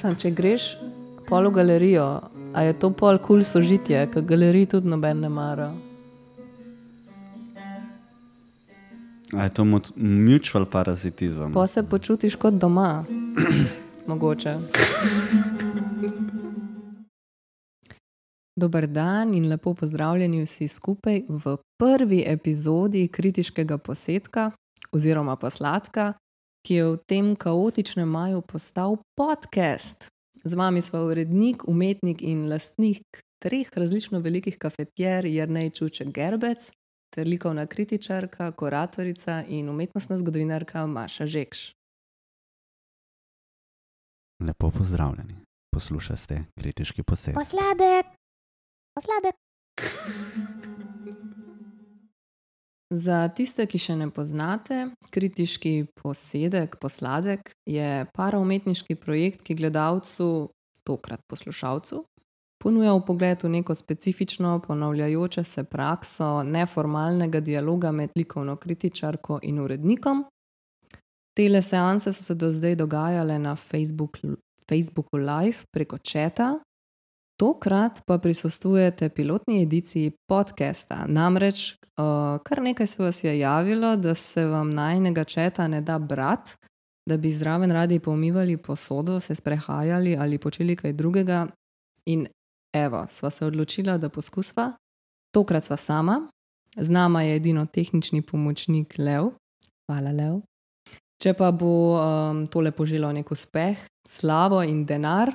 Sam, če greš pol v galerijo, a je to pol kul cool sožitje, ker galerij tudi noben ne mara. A je to mut- mutual parazitizem? Pa se počutiš kot doma, mogoče. Dober dan in lepo pozdravljeni vsi skupaj v prvi epizodi kritiškega posetka oziroma posladka, ki je v tem kaotičnem maju postal podcast. Z vami smo urednik, umetnik in lastnik treh različno velikih kafetjer, Jrnej Čuček Gerbec, ter likovna kritičarka, kuratorica in umetnostna zgodovinarka Maša Žekš. Lepo pozdravljeni. Poslušate kritiški posed. Posladek, posladek. Za tiste, ki še ne poznate, kritiški posedek, posladek je paraumetniški projekt, ki gledalcu, tokrat poslušalcu, ponuja v neko specifično, ponavljajoče se prakso neformalnega dialoga med likovno kritičarko in urednikom. Tele seanse so se do zdaj dogajale na Facebook, Facebooku Live preko četa, Tokrat pa prisostujete pilotni ediciji podcasta. Namreč uh, kar nekaj se vas je javilo, da se vam najnega četa ne da brat, da bi zraven radi pomivali posodo, se sprehajali ali počeli kaj drugega. In evo, sva se odločila, da poskusva. Tokrat sva sama, z nama je edino tehnični pomočnik Lev. Hvala, Lev. Če pa bo um, tole poželo nek uspeh, slavo in denar,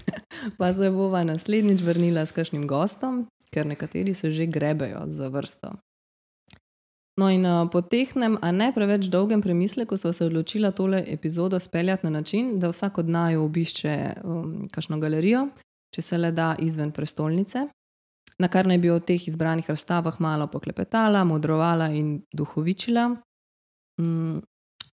pa se bova naslednjič vrnila s kakšnim gostom, ker nekateri se že grebejo za vrsto. No, in uh, po tehnem, a ne preveč dolgem premisleku, smo se odločili tole epizodo speljati na način, da vsak od naju obišče um, kakšno galerijo, če se le da izven prestolnice, na kar naj bi o teh izbranih razstavah malo poklepetala, modrovala in duhovičila. Mm,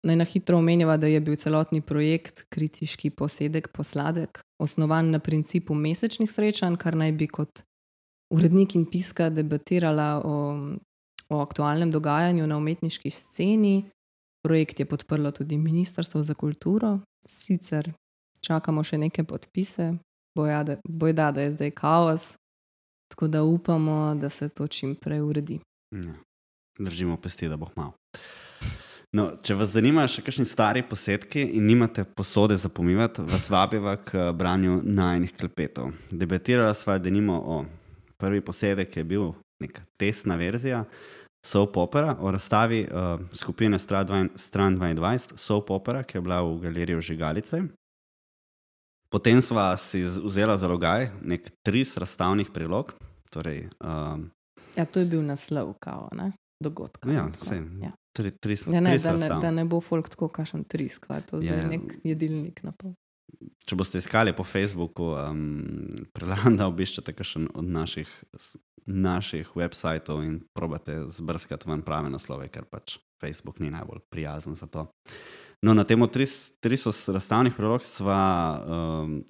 Naj na hitro omenjava, da je bil celotni projekt kritiški posedek posladek osnovan na principu mesečnih srečanj, kar naj bi kot urednik in piska debatirala o, o aktualnem dogajanju na umetniški sceni. Projekt je podprlo tudi Ministrstvo za kulturo, sicer čakamo še neke podpise, bojda, bojda da je zdaj kaos, tako da upamo, da se to čim prej uredi. Ja. Držimo pesti, da bo malo. No, če vas zanimajo še kakšni stari posedki in nimate posode za pomivati, vas vabiva k branju najnih klepetov. Debatirala sva, da nimo o prvi posedek, ki je bil neka testna verzija Soap Opera o razstavi uh, skupine Stran 22, Soap Opera, ki je bila v galeriji Žigalice. Potem sva si vzela za logaj nek tris razstavnih prilog. Torej, um, ja, to je bil naslov, kao? Dogodka. Ja, sej, ja. tri, tri, Ja, ne, da, ne, da ne bo folk tako kašen trisk, pa je to zdaj Ja. nek jedilnik na pol. Če boste iskali po Facebooku, um, predlagam, da obiščete kakšen od naših, naših websajtov in probate zbrskati ven prave naslove, ker pač Facebook ni najbolj prijazen za to. No, na temo tris- triso razstavnih prilog sva um,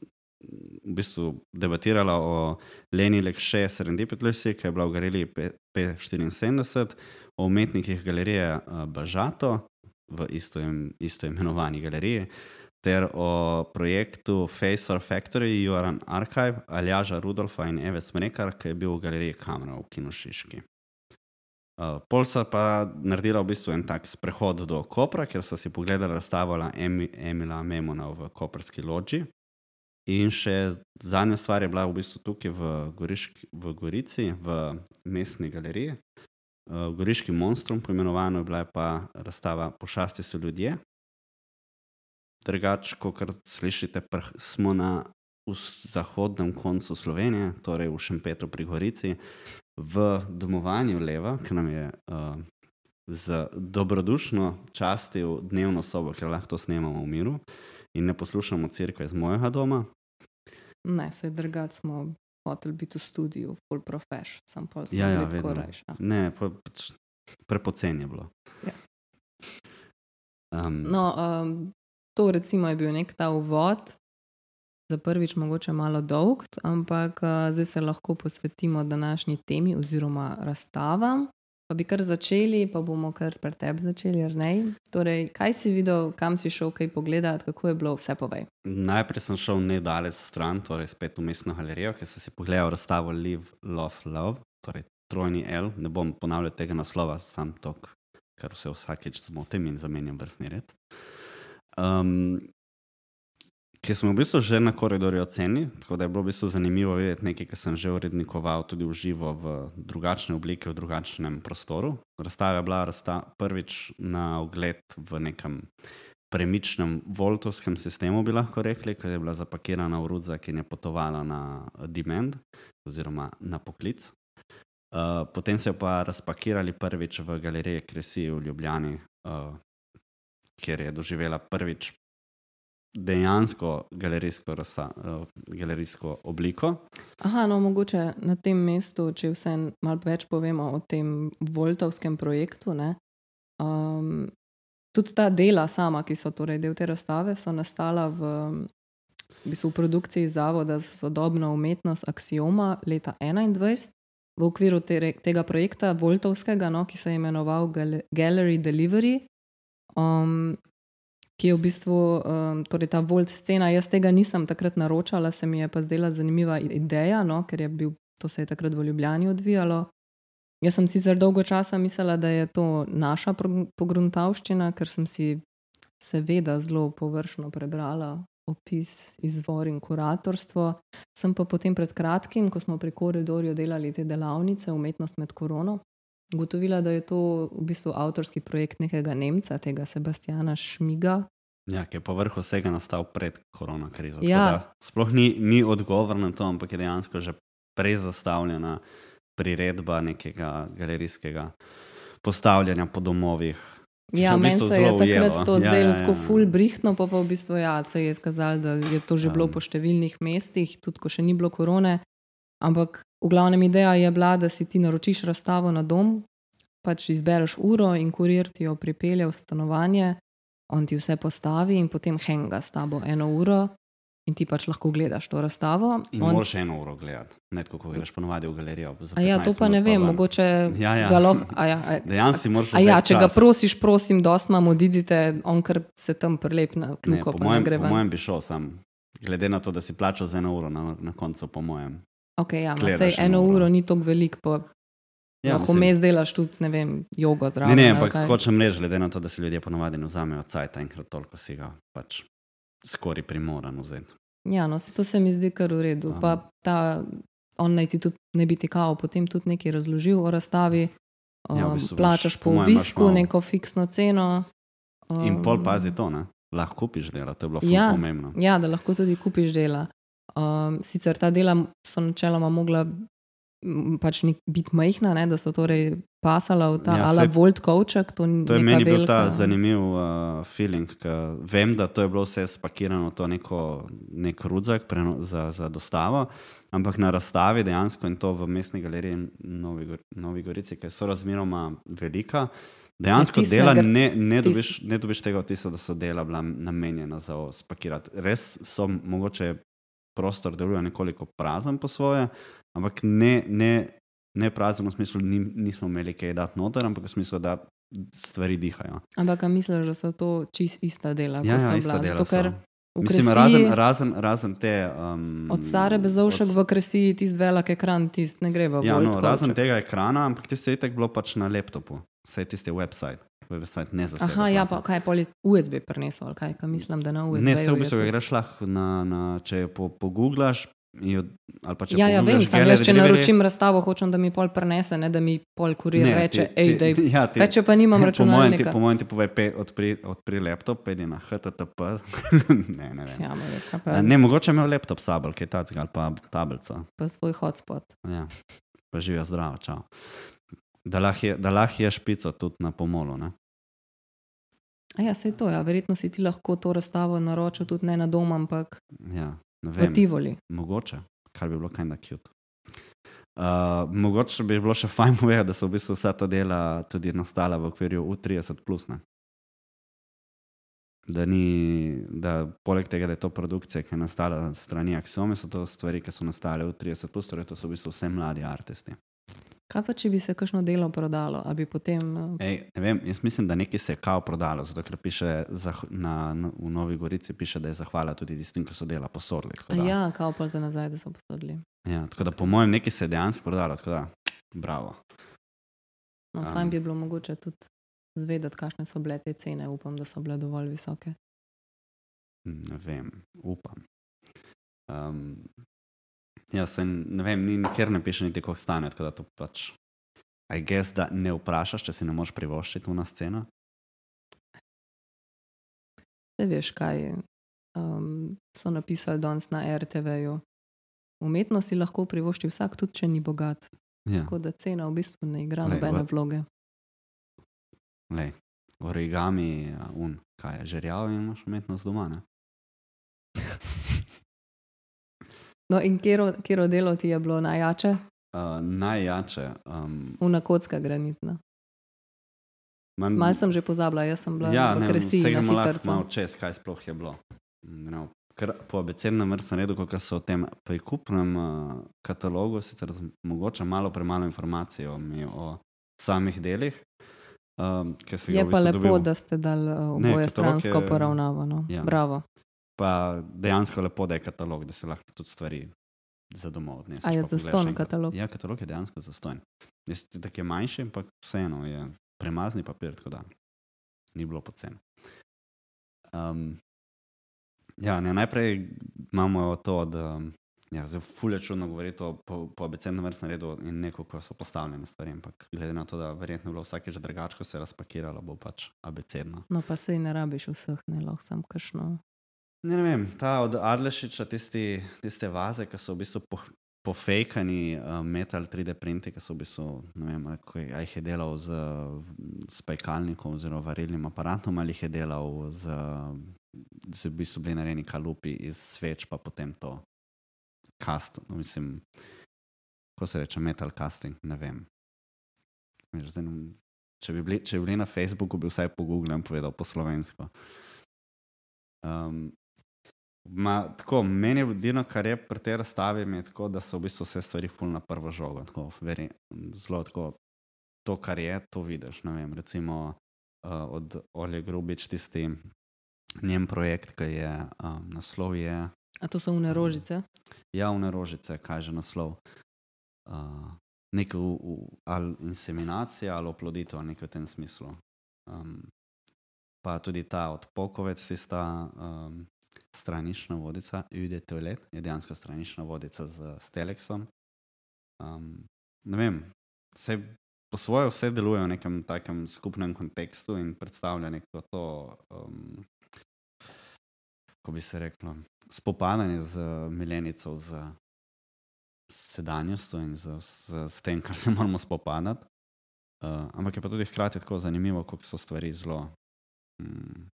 v bistvu debatirala o Leni Lekše Serendipitosi, ki je bila v galeriji P- P74, o umetnikih galerije uh, Bažato v isto, im, isto galeriji ter o projektu Face or Factory, Joran Archive, Aljaža Rudolfa in Eve Smrekar, ki je bil v galeriji Kamera v Kinošiški. Uh, Polsa pa naredila v bistvu en tak sprehod do Kopra, kjer so si pogledali razstavo Emi, Emila Memona v Koperski loči. In še zadnja stvar je bila v bistvu tukaj v, Goriški, v Gorici, v mestni galeriji. Uh, Goriški monstrum, poimenovano je bila pa razstava Pošasti so ljudje, drugače, kot slišite, smo na zahodnem koncu Slovenije, torej v Šempetru pri Gorici, v domovanju Leva, ki nam je uh, z dobrodušno častil dnevno sobo, ker lahko to snemamo v miru in ne poslušamo crkve iz mojega doma. Ne, se drugače smo hoteli biti v studiu, full profesh, sem pa Ja, ja, tako vedno. rajša. Ne, pa, pač prepocen je bilo. Ja. Um, No, um, to recimo je bil nek ta uvod, za prvič mogoče malo dolg, ampak uh, zdaj se lahko posvetimo današnji temi oziroma razstavam. Pa bi kar začeli, pa bomo kar pri tebi začeli, ali ne? Torej, kaj si videl, kam si šel, kaj pogledati, kako je bilo, vse povej. Najprej sem šel nedaleč stran, torej spet v mestno galerijo, ker sem si pogledal razstavo Live, Love, Love, torej trojni L. Ne bom ponavljal tega naslova, sam tok, ker se vsakeč zmotim in zamenjam vrstni red. Um, ki smo v bistvu že na koridorju oceni, tako da je bilo v bistvu zanimivo videti nekaj, kar sem že urednikoval tudi v živo v drugačni obliki, v drugačnem prostoru. Razstava je bila razsta prvič na ogled v nekem premičnem voltovskem sistemu, bi lahko rekli, ker je bila zapakirana v rudzak in je potovala na demand oziroma na poklic. Uh, potem so jo pa razpakirali prvič v galeriji Kresi v Ljubljani, uh, kjer je doživela prvič dejansko galerijsko, razsta, uh, galerijsko obliko. Aha, no, mogoče na tem mestu, če vse malo več povemo o tem Voltovskem projektu. Ne, um, tudi ta dela sama, ki so torej del te razstave, so nastala v, v, bistvu v produkciji Zavoda za sodobno umetnost Axioma leta 2021. V okviru te, tega projekta Voltovskega, no, ki se je imenoval Gallery Delivery, um, ki je v bistvu um, torej ta Volt scena. Jaz tega nisem takrat naročala, se mi je pa zdela zanimiva ideja, no, ker je bil, to se je takrat v Ljubljani odvijalo. Jaz sem sicer dolgo časa mislila, da je to naša pogruntavščina, ker sem si seveda zelo površno prebrala opis, izvor in kuratorstvo. Sem pa potem pred kratkim, ko smo pri koridorju delali te delavnice Umetnost med korono, ugotovila, da je to v bistvu avtorski projekt nekega Nemca, tega Sebastiana Šmiga. Ja, ki je po vrhu vsega nastal pred koronakrizo. Ja. Sploh ni, ni odgovor na to, ampak je dejansko že prezastavljena priredba nekega galerijskega postavljanja po domovih. Ja, meni se je takrat to ja, zdelo ja, ja, tako ja. ful brihtno, pa, pa v bistvu ja, se je izkazalo, da je to že Ja. bilo po številnih mestih, tudi ko še ni bilo korone. Ampak v glavnem ideja je bila, da si ti naročiš razstavo na dom, pač izbereš uro in kurir ti jo pripelje v stanovanje, on ti vse postavi in potem henga s tabo eno uro in ti pač lahko gledaš to razstavo. In On- moraš eno uro gledati, ne tako, kot greš ponovadi v galerijo. ja, to 15 pa ne vem, ven. mogoče Ja, ja. ga lahko. Ja, a- Dejansko moraš ja, če ga čas. prosiš, prosim, dost imamo, odidite, on kar se tam prelep na Ne, kljuko, po, pa ne mojem, gre po mojem bi šel sam, glede na to, da si plačal za eno uro na, na koncu, po mojem. Okay, ja, sej eno uro. uro ni tako veliko, pa Ja, lahko mislim- mes delaš tudi, ne vem, jogo Ne, zraven. ne, ali ampak kaj. hočem reči, glede na to, da si ljudje ponovadi ne vzamejo cajt, enkrat toliko si ga pač skoraj primoran vzeti. Ja, no, se to se mi zdi kar v redu. Aha. Pa ta, on naj ti tudi ne bi ti kao potem tudi nekaj razložil o razstavi. Um, Ja, v bistvu imaš- plačaš po obisku malo- neko fiksno ceno. Um, In pol pazi to, ne? lahko kupiš dela, to je bilo Ja. pomembno. Ja, da lahko tudi kupiš dela. Um, sicer ta dela so načeloma mogla pač biti majhna, ne, da so torej pasala v ta Ja, ala Volt kovček. To, To je meni bil velika, ta zanimiv uh, feeling, ker vem, da to je bilo vse spakirano v to neko, nek rudzak preno, za, za dostavo, ampak na razstavi dejansko in to v mestni galeriji Novi, Gor- Novi Gorici, ki so razmeroma velika. Dejansko dela ne, ne, dobiš, ne dobiš tega vtisa, da so dela bila namenjena za spakirati. Res so mogoče prostor deluje nekoliko prazen po svoje, ampak ne, ne, ne prazen v smislu, ni, nismo imeli kaj dati noter, ampak v smislu, da stvari dihajo. Ampak a misliš, da so to čist ista dela? Ja, ja, ista bila? dela Zato, ker so. v Mislim, razen, razen, razen te. Um, Od Sare Bezovšek od- v Kresiji tisti velik ekran, tisti ne gre v Ja, Volt no, razen tega ekrana, ampak tisto je tako bilo pač na laptopu, vse tisti website. Website ne za Aha, ja, pa kaj je USB prinesel, ali kaj, kaj mislim, da na USB. Ne, se v bistvu ga greš lahko na, na če jo po, pogooglaš. jo- pa Ja, ja, vem, sam jaz, če naročim razstavo, hočem, da mi pol prenese, ne da mi pol kurir Ne, reče, ti- hej, ti- daj. ja, ti- če pa nimam Po mojem ti, računalnika? po mojem ti pove, pe, odpri, odpri laptop, pedi na HTTP. ne, ne, ne. Ja, reka, pa, Ne, mogoče imel laptop sabel, kaj tacga ali pa tablico. pa svoj hotspot. Ja, pa živijo zdravo, čau. Da lahko je, lahko je špico tudi na pomolu. Ne? Ja, sej to, ja, verjetno si ti lahko to razstavo naročil tudi ne na dom, ampak Ja, v. Tivoli. Mogoče, kar bi bilo kaj na cute. Uh, mogoče bi bilo še fajn povedati, da so v bistvu vsa ta dela tudi nastala v okviru U30. Plus, ne. da, ni, da poleg tega, da je to produkcija, ki je nastala strani Axiome, so to stvari, ki so nastale v 30, plus, torej to so v bistvu vse mladi artisti. Kaj pa, če bi se kakšno delo prodalo, ali bi potem. eh, Ej, ne vem, jaz mislim, da nekaj se je kao prodalo, zato ker piše na, na, v Novi Gorici piše, da je zahvala tudi tistim, ki so dela posodili. da- ja, kao pa za nazaj, da so posodili. Ja, tako da po mojem nekaj se je dejansko prodalo, tako da bravo. No, Um. fajn bi bilo mogoče tudi zvedeti, kakšne so bile te cene. Upam, da so bile dovolj visoke. Ne vem, upam. Um, ja, se, ne vem, ni nikjer ne piše niti koliko stane, tako da to pač. I guess, da ne vprašaš, če si ne moreš privoščiti v nas ceno. Ne veš, kaj um, so napisali danes na RTV-ju. Umetnost si lahko privošči vsak, tudi če ni bogat. Ja, Tako da cena v bistvu ne igra nobene vloge. lej, origami, un, kaj je, žerjav in imaš umetnost doma. Ne? No, in kjero delo ti je bilo najjače? Uh, najjače. Um, Una kocka granitna. man, Malo sem že pozabila, jaz sem bila ja, v ne, Kresiji vse na gremo lahko malo čez, kaj sploh je bilo. No, ker po abecednem vrstnem redu, kot so v tem prikupnem uh, katalogu, sicer mogoče malo premalo informacij o, o samih delih. Um, Je v pa bistvu lepo, dobil, da ste dali uh, oboje stransko je- poravnavo. No. Ja. Bravo. Pa dejansko lepo, da je katalog, da se lahko tudi stvari za domov odneseš. A je enkrat. katalog? Ja, katalog je dejansko zastonj. Je tako je manjši, ampak vseeno je premazni papir, tako da ni bilo poceni. Um, ja, ne, najprej imamo to, da ja, zdaj fulje čudno govoriti o, po, po abecednem vrstnem redu in neko, ko so postavljene stvari, ampak glede na to, da verjetno je bilo vsakeč drugače, ko se je razpakiralo, bo pač abecedno. No, pa sej ne rabiš vseh, ne lahko sem kašno. Ne, ne vem, ta od Adlešiča, tisti, tiste vaze, ki so v bistvu po, pofejkani uh, metal 3D printi, ki so v bistvu, ne vem, a ko je- a jih je delal z, z pajkalnikom oziroma varilnim aparatom ali jih je delal z, z v bistvu bili narejeni kalupi iz sveč, pa potem to cast, no, mislim, ko se reče metal casting, ne vem. Zdaj, ne- če, bi bili, če bi bili na Facebooku, bi vsaj po Google povedal po slovensko. Um, Ma, tako, meni je edino, kar je pri tej razstavi, je tako, da so v bistvu vse stvari ful na prvo žogo. Tako, veri, zelo tako, to, kar je, to vidiš. Vem, recimo uh, od Olje Grubič, tisti njen projekt, ki je um, naslov je A to so une rožice? Javne rožice, kaj že naslov. Uh, Nekaj ali inseminacija ali oploditev, nekaj v tem smislu. Um, pa tudi ta od Pokovec, tista um, stranična vodica, Ude Toilet, je dejansko stranična vodica z, s Telexom. Um, ne vem, vse, po svoje vse deluje v nekem takem skupnem kontekstu in predstavlja neko to, um, ko bi se reklo, spopadanje z milenico, z sedanjostjo in z, z, z tem, kar se moramo spopadati. Uh, ampak je pa tudi hkrati tako zanimivo, kako so stvari zelo. Mm,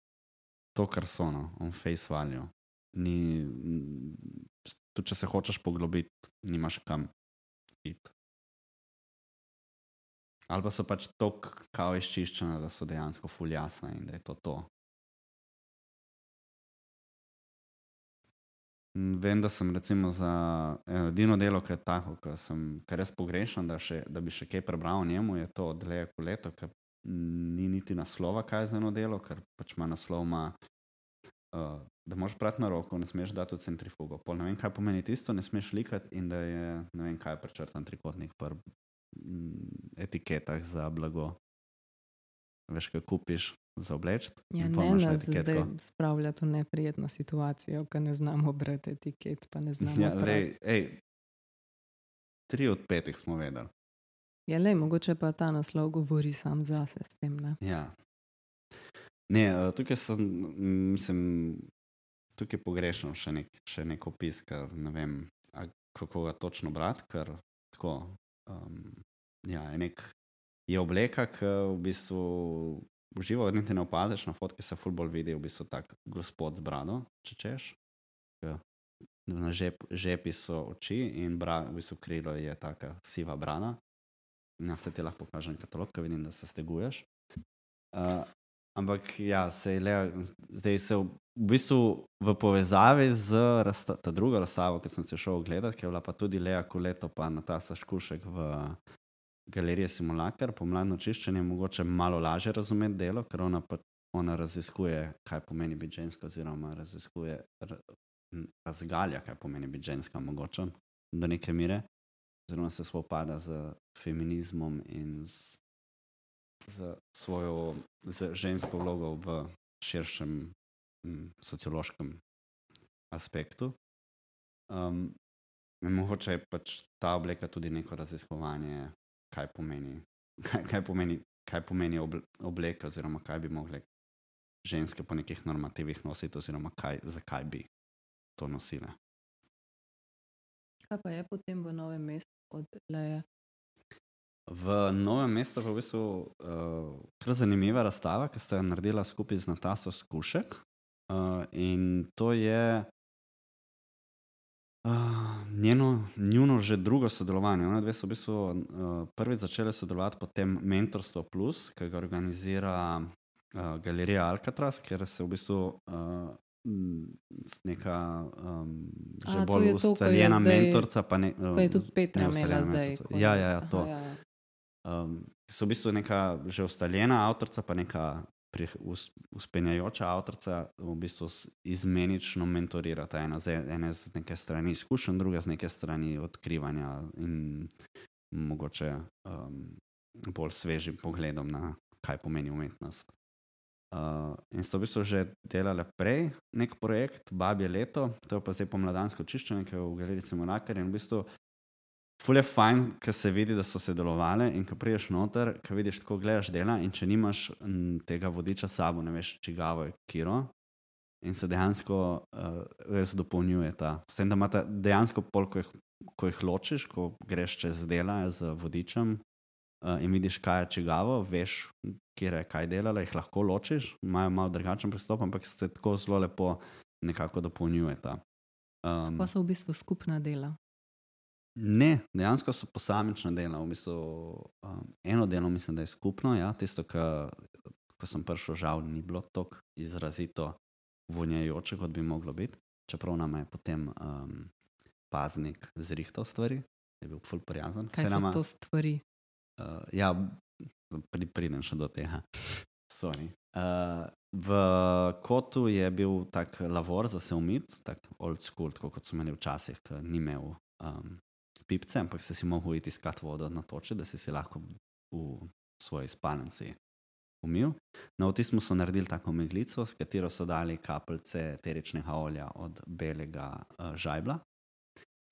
to, kar so, no, on face value. Ni, tudi če se hočeš poglobiti, nimaš kam iti. Ali pa so pač tako izčiščene, da so dejansko fuljasne in da je to to. Vem, da sem recimo za eh, edino delo, ki je tako, ki sem kar res pogrešam, da, še, da bi še kaj prebral o njemu, je to od Leja Kuleto, ki ni niti naslova, kaj je za eno delo, ker pač ima naslov, ima, uh, da moraš brati na roko, ne smeš dati v centrifugo. Pol ne vem, kaj pomeni tisto, ne smeš likati in da je ne vem, kaj je prečrtan trikotnik v etiketah za blago. Veš, kaj kupiš za obleč. Ja, ne nas etiketko. zdaj spravljati v neprijetno situacijo, ker ne znamo brati etiket, pa ne znamo. Ja, lej, ej, tri od petih smo vedeli. Ja, le, mogoče pa ta naslov govori sam zase s tem. Ne? Ja. Ne, eh, tukaj sem, mislim, tukaj pogrešam še nek, še nek opis, ker ne vem, a, kako ga točno brati, ker tako, um, ja, je nek, je obleka, ki v bistvu uživa, niti ne opaziš, na fotki se fulbol vidi, v bistvu tak gospod z brado, če češ. Na žep, žepi so oči in bra, v bistvu krilo je taka siva brada. Ja, se ti lahko pokažem katalog, ko vidim, da se steguješ. Uh, ampak ja, se je le, zdaj se v, v bistvu v povezavi z razsta, ta drugo razstavo, ki sem se šel ogledati, ki je bila pa tudi Lea Kuleto, pa Natasa Škušek v galerije Simulakar, pomladno čiščenje, mogoče malo lažje razumeti delo, ker ona, pa, ona raziskuje, kaj pomeni biti ženska, oziroma raziskuje, razgalja, kaj pomeni biti ženska, mogoče do neke mere, oziroma se spopada z feminizmom in z, z svojo z žensko vlogo v širšem m, sociološkem aspektu. Um, mogoče je pač ta obleka tudi neko raziskovanje, kaj pomeni, kaj, kaj pomeni, kaj pomeni obl- obleka, oziroma kaj bi mogle ženske po nekih normativih nositi, oziroma kaj, zakaj bi to nosile. Kaj pa je potem v novem mestu od Leje? V novem mestu je v bistvu uh, kar zanimiva razstava, ki ste jo naredila skupaj z Nataso Skušek. Uh, in to je uh, njeno, njuno že drugo sodelovanje. One dve so v bistvu uh, prvič začele sodelovati potem Mentorstvo Plus, ki ga organizira uh, Galerija Alcatraz, ker se v bistvu uh, neka um, že A, to bolj ustaljena zdaj- mentorca. Pa ne, To je tudi Petra imela zdaj. mentorica. ko Ja, ja, ja, to. Aha, ja, ja. Um, so v bistvu neka že ustaljena avtorica, pa neka prih, us, uspenjajoča avtorica, v bistvu izmenično mentorirata. Ena z, ene z neke strani izkušenj, druga z neke strani odkrivanja in mogoče um, bolj svežim pogledom na kaj pomeni umetnost. Uh, in so v bistvu že delali prej nek projekt, Babje leto, to je pa zdaj pomladansko čiščenje, ki je v galeriji Simonakar in v bistvu Ful je fajn, ker se vidi, da so sodelovali in ko priješ noter, ko vidiš, kako gledaš dela in če nimaš m, tega vodiča sabo, ne veš, čigavo je kiro. In se dejansko uh, res dopolnjujeta. S tem, da imaš dejansko pol, ko jih, ko jih ločiš, ko greš čez dela z vodičem uh, in vidiš, kaj je čigavo, veš, kje je kaj delala, jih lahko ločiš, imajo malo drugačen pristop, ampak se tako zelo lepo nekako dopolnjujeta. Um, Pa so v bistvu skupna dela. Ne, dejansko so posamična dela. V bistvu, um, eno delo mislim, da je skupno, ja, tisto, ko sem prišel, žal ni bilo tako izrazito vonjajoče, kot bi moglo biti. Čeprav nam je potem um, paznik zrihtal stvari, je bil ful prijazen. Kaj so nama- to stvari? Uh, ja, pri, pridem še do tega. Sorry. Uh, v kotu je bil tak lavor za se umiti, tako old school, tako kot so imeli včasih, ki ni imel um, pipce, ampak si si mogel iti iskat vodo na toče, da si si lahko v svoji spalnici umil. Na otismu so naredili tako meglico, s katero so dali kapljice teričnega olja od belega uh, žajbla,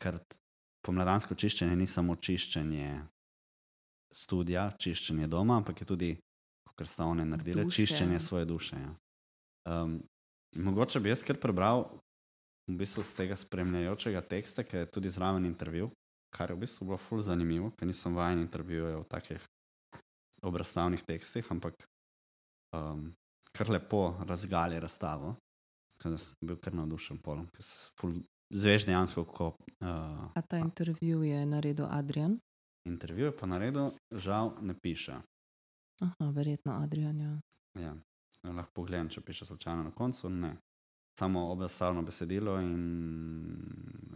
ker pomladansko čiščenje ni samo čiščenje studia, čiščenje doma, ampak je tudi, kot so one naredile, Duše. čiščenje svoje duše. Ja. Um, mogoče bi jaz kar prebral v bistvu z tega spremljajočega teksta, ki je tudi zraven intervju, kar je v bistvu bilo ful zanimivo, ker nisem vajen intervjujev v takih obrazstavnih tekstih, ampak um, kar lepo razgali razstavo, ker sem bil kar navdušen polom, ker se ful zveš dejansko, kako uh, A ta intervju je naredil Adrian? Intervju je pa naredil, žal ne piše. Aha, verjetno Adrian. Ja. Ja. Lahko pogledam, če piše slučajno na koncu. Ne. Samo obrazstavno besedilo in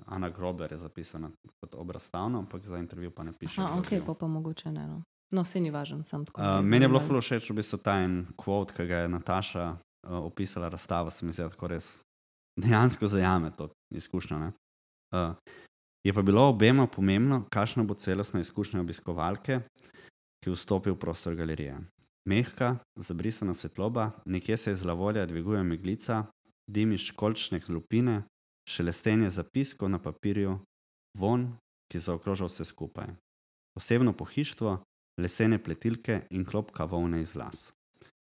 Ana Grober je zapisana kot obrazstavno, ampak za intervju pa ne piše. Aha, kdo ok, pa, pa mogoče ne. No, no se ni važen, sem tako. Uh, meni je bilo zelo všeč v bistvu ta en kvot, ki ga je Nataša uh, opisala razstavo, se mi zdi, da tako res dejansko zajame to izkušnjo. ne. Uh, je pa bilo obema pomembno, kakšna bo celostna izkušnja obiskovalke, ki vstopi v prostor galerije. Mehka, zabrisana svetloba, nekje se iz lavolja dviguje meglica, dimiš kolčne lupine, šelestenje zapiskov na papirju, von, ki zaokroža vse skupaj. Osebno pohištvo, lesene pletilke in klopka volne iz las.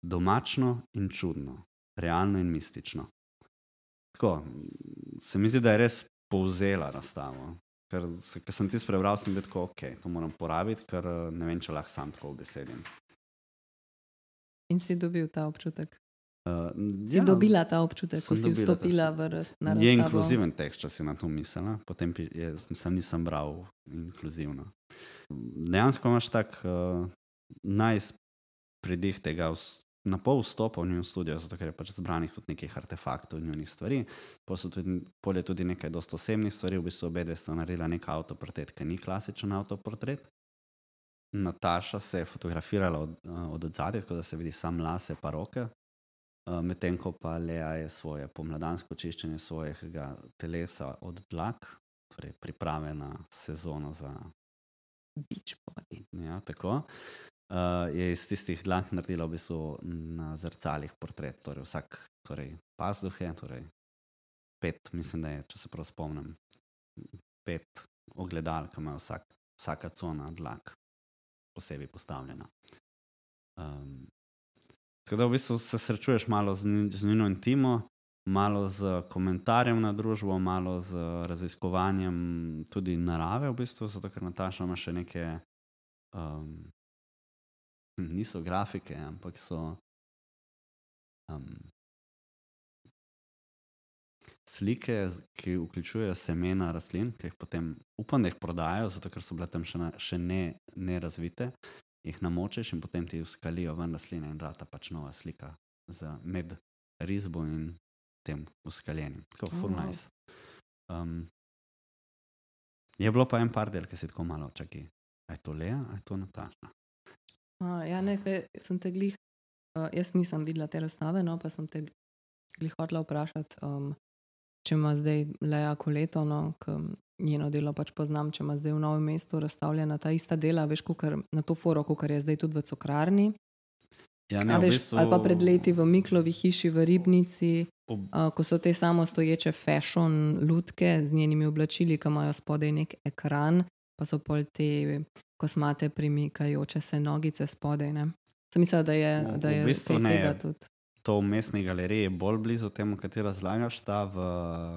Domačno in čudno, realno in mistično. Tako, se mi zdi, da je res povzela razstavo. Ker, ker sem ti prebral, sem bil tako, ok, to moram porabiti, ker ne vem, če lahko sam tako obesedim. In si dobil ta občutek. Uh, Si ja, dobila ta občutek, ko si vstopila v raz, na Je razstavo? inkluziven tekst, če si na to mislila, potem je, sem nisem bral inkluzivno. Dejansko imaš tak uh, najs pridih tega, na pol vstopa v njun studio, zato ker je pač zbranih tudi nekih artefaktov in njunih stvari. Pol so tudi, pol je tudi nekaj dosta osebnih stvari, v bistvu obe dve sta naredila nek avtoportret, ki ni klasičen avtoportret. Nataša se je fotografirala od, od zadaj, tako da se vidi sam lase, pa roke. Medtem ko pa Lea je svoje pomladansko čiščenje svojega telesa od dlak, torej priprave na sezono za Beach body. Ja, tako. Uh, je iz tistih dlak naredila v bistvu na zrcalih portret, torej vsak, torej pazduhe, torej pet, mislim, da je, če se prav spomnim, pet ogledal, ki ima vsak, vsaka cona dlak posebej postavljena. Um, tako da v bistvu se srečuješ malo z, z njeno intimo, malo z komentarjem na družbo, malo z raziskovanjem tudi narave, v bistvu, zato ker Nataša ima še neke, um, niso grafike, ampak so um, slike, ki vključujejo semena rastlin, ki jih potem upam, da jih prodajajo, zato ker so bile tam še, na, še ne, ne razvite. Jih namočiš in potem ti uskalijo ven rastline in rata pač nova slika z med risbo in tem uskaljenim. Tako, Oh. nice. Um, je bilo pa en par del, ki si tako malo čaki. A je to Lea, je to Nataša? A, ja, nekaj sem te glih, uh, jaz nisem videla te razstave, no, pa sem te glih hotela vprašati, um, če ima zdaj Leja Koleto, no, k njeno delo pač poznam, če ima zdaj v novem mestu razstavljena ta ista dela, veš, kukar, na to foro, kot je zdaj tudi v Cokrarni. Ja, Ne, v veš, bistvu- Ali pa pred leti v Miklovi hiši v Ribnici, ob- uh, ko so te samostoječe fashion lutke z njenimi oblačili, ki imajo spodaj nek ekran, pa so pol te kosmate premikajoče se nogice spodaj. Ne? Sem mislila, da je, V- da v je bistvu kaj ne. tega tudi. to v mestni galeriji je bolj blizu temu, kaj ti razlagaš, ta v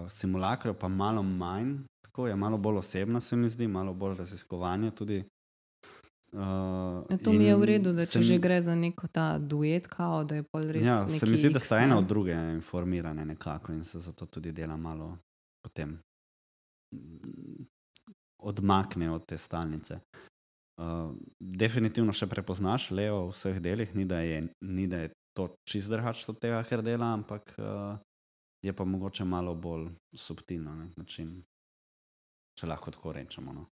simulakru pa malo manj, tako je malo bolj osebna, se mi zdi, malo bolj raziskovanje tudi. Uh, Ja, to mi je v redu, da če mi- že gre za neko ta duet, kao, da je pol res. Ja, se mi zdi, da sta ena od druge informirane nekako in se zato tudi dela malo potem odmakne od te stalnice. Uh, definitivno še prepoznaš Leo v vseh delih, ni da je, ni, da je to čist drugače od tega, kar dela, ampak uh, je pa mogoče malo bolj subtilno na nek način, če lahko tako rečemo. No.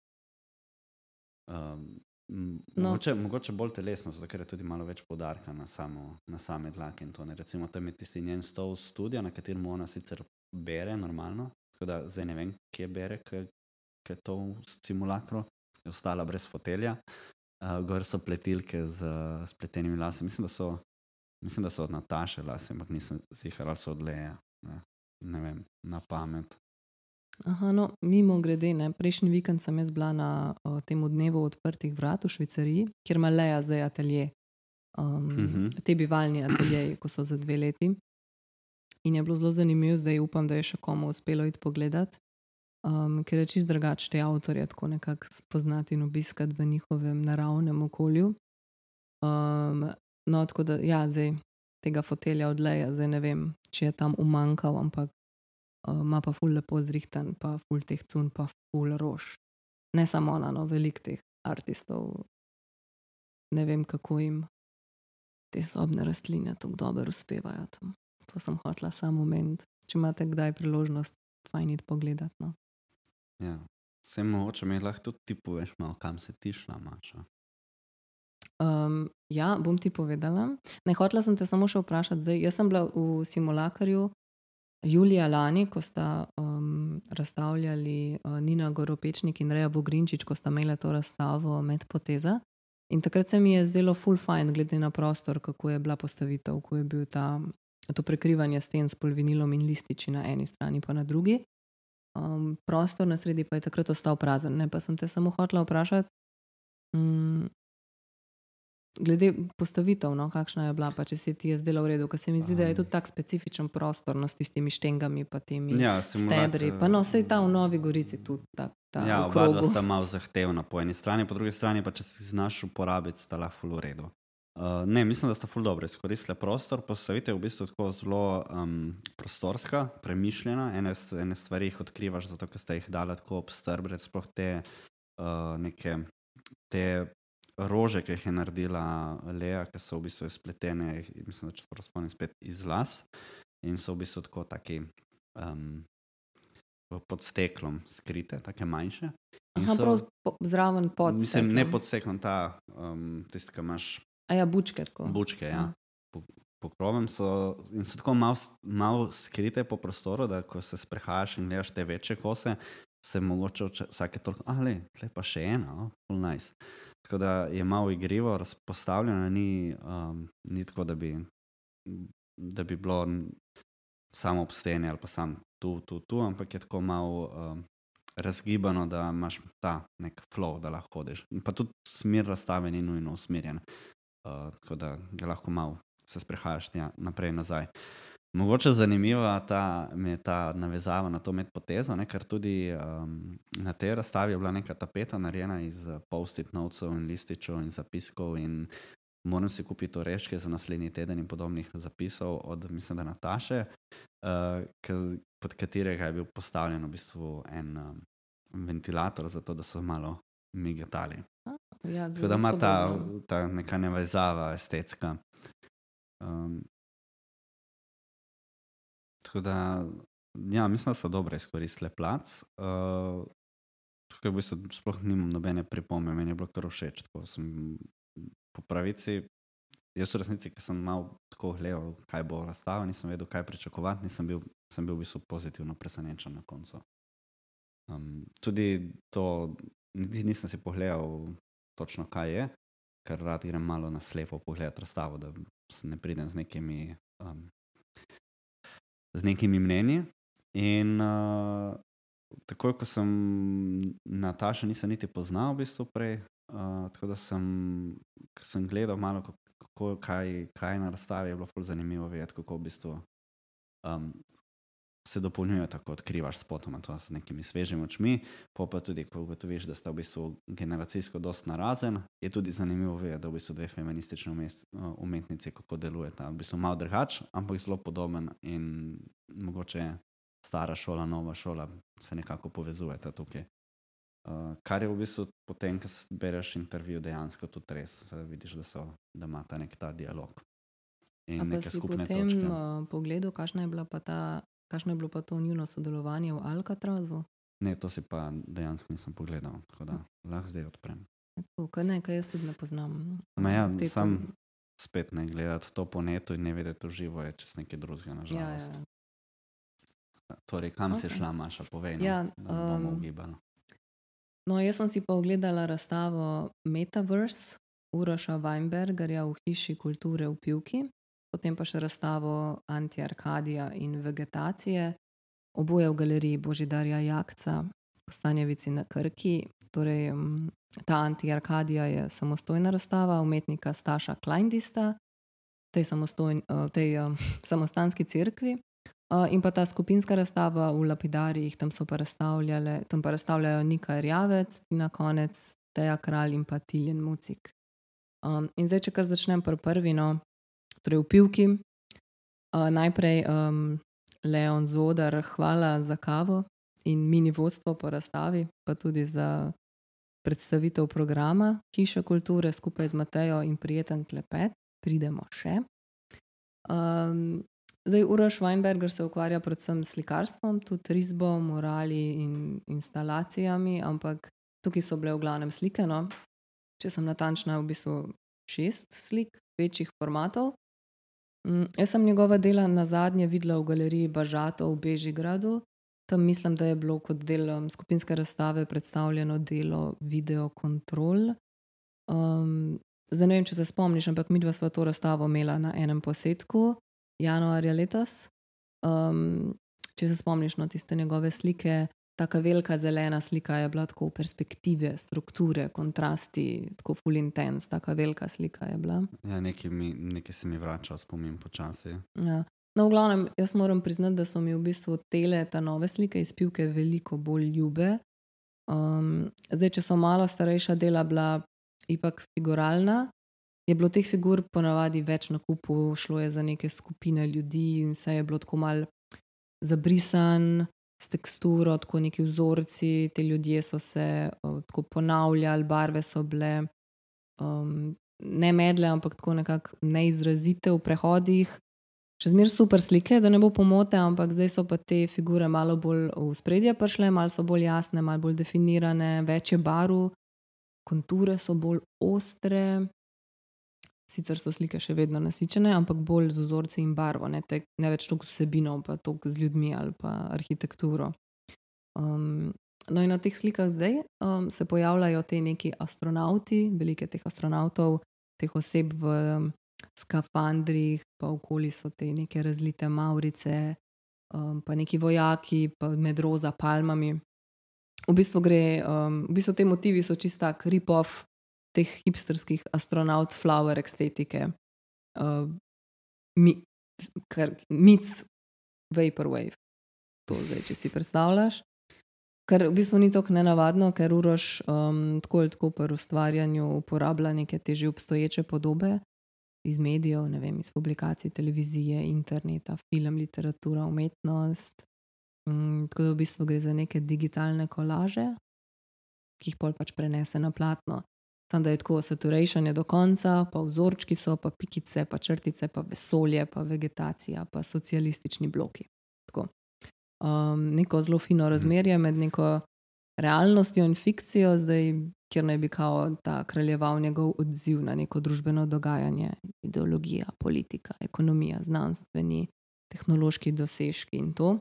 Um, No. mogoče, mogoče bolj telesno, zato ker je tudi malo več poudarka na, samo, na same dlake in to. Ne. Recimo tam je tisti njen stol studia, na katerem ona sicer bere normalno, tako da zdaj ne vem, kje bere, ker je to v simulakru, je ostala brez fotelja. Uh, gor so pletilke z uh, spletenimi lasi, mislim, da so, mislim, da so od Nataše lase, ampak nisem zihar, ali so od Leja. Ne, ne vem, na pamet. Aha, no, mimo grede, ne, prejšnji vikend sem jaz bila na o, tem dnevu odprtih vrat v Švicariji, kjer ima Leja zdaj atelje. Um, Mhm. Te bivalni ateljeji, ko so za dve leti. In je bilo zelo zanimivo, zdaj upam, da je še komu uspelo iti pogledat, um, ker je čist drugače te avtorje tako nekako spoznati in obiskati v njihovem naravnem okolju. Um, no, tako da, ja, zdaj tega fotelja od Leja, zdaj ne vem, če je tam umankal, ampak ima pa ful lepo zrihtan, pa ful teh cun, pa ful rož. Ne samo ona, no, velik teh artistov. Ne vem, kako jim te sobne rastline tako dobro uspevajo tam. To sem hotela samo moment. Če imate kdaj priložnost, fajn iti pogledat. No. Ja. Vse mogoče mi lahko tudi ti poveš, malo, kam se ti šla, Maša. Um, ja, bom ti povedala. Ne, hotela sem te samo še vprašati. Zdaj, jaz sem bila v simulakarju julija lani, ko sta um, razstavljali uh, Nina Goropečnik in Reja Vogrinčič, ko sta imeli to razstavo med poteza. In takrat se mi je zdelo full fajn, glede na prostor, kako je bila postavitev, ko je bil ta, to prekrivanje sten s polvinilom in lističi na eni strani, pa na drugi. Um, prostor na sredi pa je takrat ostal prazen. Ne, pa sem te samo hotela vprašati, um, glede postavitev, no, kakšna je bila, pa če se ti je zdela v redu, ker se mi zdi, da je tudi tak specifičen prostor no, s tistimi štengami, pa temi Ja, stebri. Pa no, vse ta v Novi Gorici tudi tak. Ta Ja, oba sta malo zahtevna po eni strani, po drugi strani pa če si znaš uporabiti, sta lahko v redu. Uh, ne, mislim, da sta ful dobro izkoristili prostor. Postavitev je v bistvu tako zelo um, prostorska, premišljena. Ene, ene stvari jih odkrivaš, zato ker ste jih dali tako obstrbrati, sploh te uh, neke te rože, ki jih je naredila Lea, ki so v bistvu spletene, jih- mislim, da če se spomnim, spet iz las in so v bistvu tako taki. Um, pod steklom skrite, tako manjše. Aha, prav po, zraven pod. Mislim, ne steklom. pod steklom, ta um, tisti, ki imaš A ja, bučke. Tako. bučke. Ja. Ja. Po, po krovem so, in so tako malo mal skrite po prostoru, da ko se sprehajaš in gledaš te večje kose, se mogoče vsake toliko, ali tle pa še ena, oh, full nice. Tako da je malo igrivo razpostavljeno, ni, um, ni tako, da bi, da bi bilo samo obstenje ali pa sam tu, tu, tu, ampak je tako malo um, razgibano, da imaš ta nek flow, da lahko hodiš. Pa tudi smer razstave ni nujno usmerjen, uh, tako da ga lahko malo se sprehajaš tja, naprej in nazaj. Mogoče zanimiva ta, je ta navezava na to medpotezo, ne, ker tudi um, na tej razstavi je bila neka tapeta narejena iz eh, post-it novcev in lističev in zapiskov in moram si kupiti oreške za naslednji teden in podobnih zapisov od, mislim, da Nataše, uh, pod katerega je bil postavljen v bistvu en um, ventilator, zato da so malo migetali. Ja, Tako da ima ta, ta neka nevezava estetska. Um, tako da, ja, mislim, da so dobro izkoristile plac. Uh, tukaj v bistvu sploh nimam nobene pripombe, meni je bilo kar všeč. tako sem Po pravici, jaz v resnici, ki sem malo tako gledal, kaj bo razstava, nisem vedel, kaj pričakovati, nisem bil, sem bil v bistvu pozitivno presenečen na koncu. Um, tudi to, niti nisem si pogledal točno, kaj je, ker rad grem malo na slepo pogledati razstavo, da se ne pridem z nekimi, um, z nekimi mnenji. In uh, takoj, ko sem Natašo nisem niti poznal, v bistvu prej, uh, tako da sem, sem gledal malo, kako, kaj, kaj je na razstavi, je bilo zelo zanimivo videti, kako v bistvu um, se dopolnjuje, tako odkrivaš spotoma to s nekimi svežimi očmi, pa pa tudi, ko ugotoviš, da sta v bistvu generacijsko dosti narazen, je tudi zanimivo vedeti, da v bistvu dve feministični umest, umetnici, kako delujeta. V bistvu malo drugač, ampak zelo podoben in mogoče stara šola, nova šola se nekako povezujeta tukaj. Uh, kar je v bistvu potem, ko bereš intervju, dejansko tudi res, vidiš, da, so, da ima ta nek ta dialog. In A neke skupne potem točke. uh, pogledal, kakšno je, bila pa ta, kakšno je bilo pa to njuno sodelovanje v Alcatrazu? Ne, to si pa dejansko nisem pogledal, tako da lahko zdaj odprem. Tako, kaj ne, kaj jaz tudi ne poznam. Ma ja, Te sam to- spet ne gledati to po netu in ne vedeti v živo, je čez nekaj drugega, Ja, nažalost. ja. Torej, kam okay. si šla, Maša, povej nam, Ja, da bomo um, ugibali. No, jaz sem si pa ogledala razstavo Metaverse Uroša Weinbergerja v Hiši kulture v Pivki, potem pa še razstavo Antiarkadija in vegetacije, oboje v galeriji Božidarja Jakca v Stanjevici na Krki. Torej, ta Antiarkadija je samostojna razstava umetnika Staša Kleindista v tej, samostojn, eh, v tej eh, samostanski cerkvi. Uh, in pa ta skupinska razstava v Lapidarijih, tam so pa razstavljale, tam pa razstavljajo Nika Rjavec, Tina Konec, Teja Kralj in pa Tiljen Mucik. Um, in zdaj, če kar začnem pri prvi, no, torej v Pivki. Uh, najprej um, Leon Zodar, hvala za kavo in mini vodstvo po razstavi, pa tudi za predstavitev programa Hiša kulture skupaj z Matejo in prijeten klepet. Pridemo še. Um, Zdaj, Uroš Weinberger se ukvarja predvsem s slikarstvom, tudi risbo, morali in instalacijami, ampak tukaj so bile v glavnem slike. No. Če sem natančna, v bistvu šest slik večjih formatov. Mm, Jaz sem njegova dela na zadnje videla v galeriji Bažato v Bežigradu. Tam mislim, da je bilo kot del skupinske razstave predstavljeno delo Video Control. Um, zdaj ne vem, če se spomniš, ampak mi dva sva to razstavo imela na enem posetku januarja letos. Um, če se spomniš na no, tiste njegove slike, tako velika zelena slika je bila tako perspektive, strukture, kontrasti, tako full intense, tako velika slika je bila. Ja, nekaj, mi, nekaj se mi vrača spomin počasi. Ja. No, v glavnem, jaz moram priznati, da so mi v bistvu tele, ta nove slike iz pivke, veliko bolj ljube. Um, zdaj, če so malo starejša dela bila ipak figuralna, je bilo teh figur ponavadi več na kupu, šlo je za neke skupine ljudi in vse je bilo tako mal zabrisan, s teksturo, tako neki vzorci, ti ljudje so se uh, tako ponavljali, barve so bile um, ne medle, ampak tako nekako neizrazite v prehodih. še zmeraj super slike, da ne bo pomote, ampak zdaj so pa te figure malo bolj v spredje prišle, malo so bolj jasne, malo bolj definirane, več je barv, konture so bolj ostre. Sicer so slike še vedno nasičene, ampak bolj z vzorci in barvo, ne, te, ne več toliko vsebino, pa toliko z ljudmi ali pa arhitekturo. Um, no, in na teh slikah zdaj um, se pojavljajo ti neki astronauti, velike teh astronautov, teh oseb v um, skafandrih, pa okoli so te neke razlite maurice, um, pa neki vojaki, pa med roza palmami. V bistvu gre, um, v bistvu te motivi so čista rip-off teh hipsterskih astronaut flower estetike, uh, mi, kar mic vaporwave. To zdaj, če si predstavljaš. Kar v bistvu ni tako nenavadno, ker urož um, tako ali tako pri ustvarjanju uporablja neke te že obstoječe podobe iz medijev, ne vem, iz publikacij, televizije, interneta, film, literatura, umetnost. Um, tako da v bistvu gre za neke digitalne kolaže, ki jih pol pač prenese na platno. Tam da je tako saturation je do konca, pa vzorčki so, pa pikice, pa črtice, pa vesolje, pa vegetacija, pa socialistični bloki. Tako. Um, neko zelo fino razmerje med neko realnostjo in fikcijo, zdaj, kjer naj bi kao ta kraljeval njegov odziv na neko družbeno dogajanje, ideologija, politika, ekonomija, znanstveni, tehnološki dosežki in to.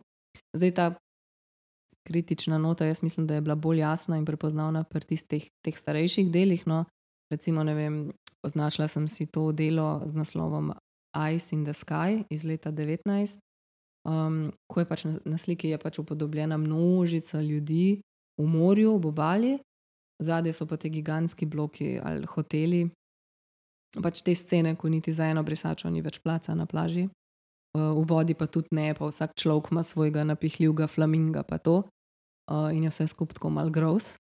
Zdaj ta kritična nota, jaz mislim, da je bila bolj jasna in prepoznavna pri tistih teh starejših delih. No. Recimo, ne vem, označila sem si to delo z naslovom Ice in the Sky iz leta 19. Um, ko je pač na, na sliki je pač upodobljena množica ljudi v morju, ob obali, zadaj so pa ti gigantski bloki ali hoteli. Pač te scene, ko niti za eno brisačo ni več placa na plaži, uh, v vodi pa tudi ne, pa vsak človek ima svojega napihljivega flaminga, pa to uh, in je vse skupaj tako mal gross.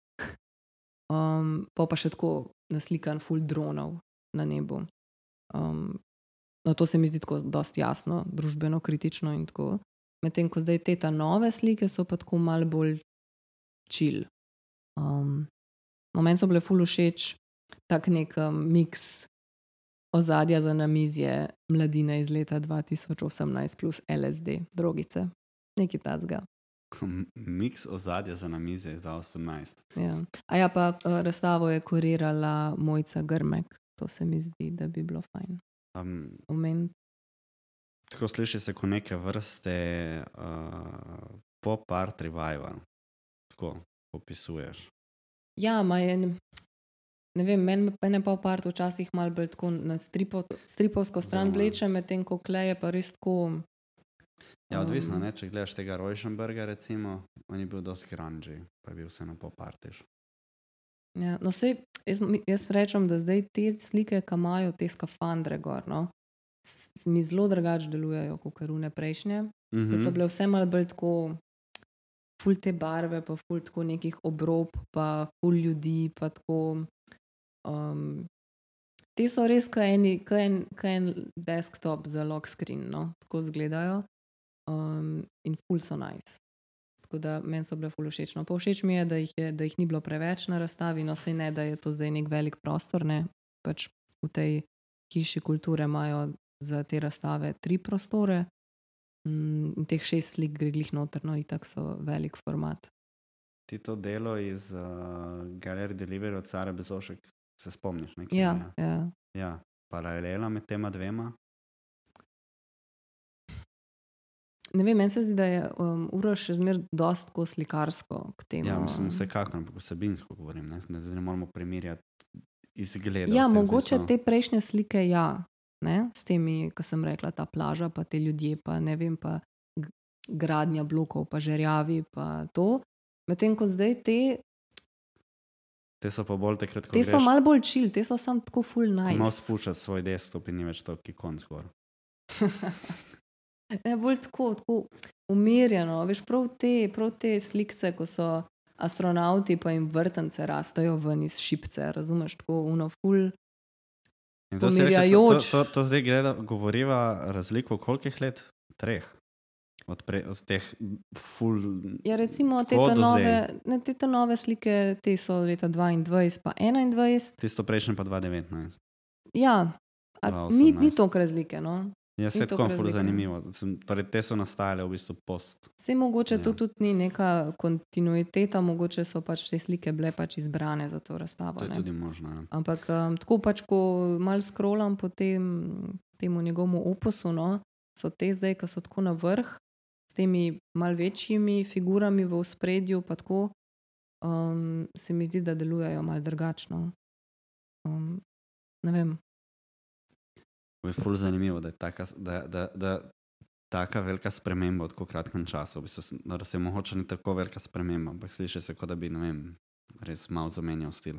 Um, pa pa še tako naslikan full dronov na nebu. Um, no, to se mi zdi tako dosti jasno, družbeno kritično in tako. Medtem ko zdaj te ta nove slike so pa tako mal bolj čil. Um, no, meni so bile full všeč tak nek um, miks ozadja za namizje mladine iz leta 2018 plus LSD, drogice, nekaj tasga. Miks ozadja za namizje za 18. Ja. A ja, pa uh, razstavo je kurirala Mojca Grmek, to se mi zdi, da bi bilo fajn. Um, Omen, tako sliši se kot neke vrste uh, pop art revival. Tako opisuješ. ja, ma je. Ne vem, meni pa ne pa part včasih malo bolj tako na stripo, stripovsko stran vleče, medtem ko kleje pa res tako. Ja, odvisno, Um. ne? če gledaš tega Rojšenberga, recimo, on je bil dosti grungy, pa je bil vseeno pop artiš. Ja, no, sej, jaz, jaz rečem, da zdaj te slike, ki imajo te skafandre gor, no, s- mi zelo drugače delujejo kot karune prejšnje. Mm Mhm. -hmm. So bile vse malo bolj tako, ful te barve, pa ful tako nekih obrob, pa ful ljudi, pa tako. Um, te so res kot eni- kot en, kot en desktop za lock screen, no, tako izgledajo. Um, in ful so nice. Tako da meni so bile ful všeč. No, pa všeč mi je, da jih, je, da jih ni bilo preveč na razstavi, no se ne, da je to zdaj nek velik prostor. Ne. Pač v tej hiši kulture imajo za te razstave tri prostore. Mm, in teh šest slik gre glih noter, no in tako so velik format. Ti to delo iz uh, Galerije Delivery od Sare Bezošek, se spomniš? Nekaj, Ja, ne? ja. ja. Paralela med tema dvema. Ne vem, meni se zdi, da je um, uro še zmeraj dosti tako slikarsko k temu. Ja, mislim, vsekakor, ampak vsebinsko govorim. Ne, ne, ne moramo primerjati izgleda. Ja, mogoče te prejšnje slike, ja, ne, s temi, ki sem rekla, ta plaža, pa te ljudje, pa ne vem, pa gradnja blokov, pa žerjavi, pa to. Medtem ko zdaj te, Te so pa bolj takrat, ko te so greš, malo bolj čil, te so sam tako full malo nice. spuščaš svoj desktop in ni več to, ki konc gor. Ne, bolj tako, tako umirjeno. Veš, prav te, prav te slikce, ko so astronauti, pa jim vrtance rastajo ven iz šipce, razumeš, tako uno full. In to, rekel, to, to, to, to zdaj gleda, govoriva razliko kolikih let? Treh. Od, pre, od teh full. Ja, recimo te nove, ne, te nove slike, te so leta 22, pa 21. Tisto prejšnje pa 2019. Ja, a, ni, ni 2018. toliko razlike. No? Ja, se tako razlike. zanimivo. Torej, te so nastajale v bistvu post. Vse mogoče to Ja. tudi ni neka kontinuiteta, mogoče so pač te slike bile pač izbrane za to razstavo. To je ne. tudi možno. Ja. Ampak um, tako pač, ko mal scrollam po tem, temu njegovemu opusu, no, so te zdaj, ki so tako na vrh, s temi mal večjimi figurami v spredju, pa tako, um, se mi zdi, da delujejo mal drugačno. Um, ne vem. Je ful zanimivo, da je taka, da, da, da, taka velika sprememba v tako kratkem času. V bistvu, s- da se mogoče ni tako velika sprememba, ampak sliši se, kot da bi, vem, res malo zamenjal stil.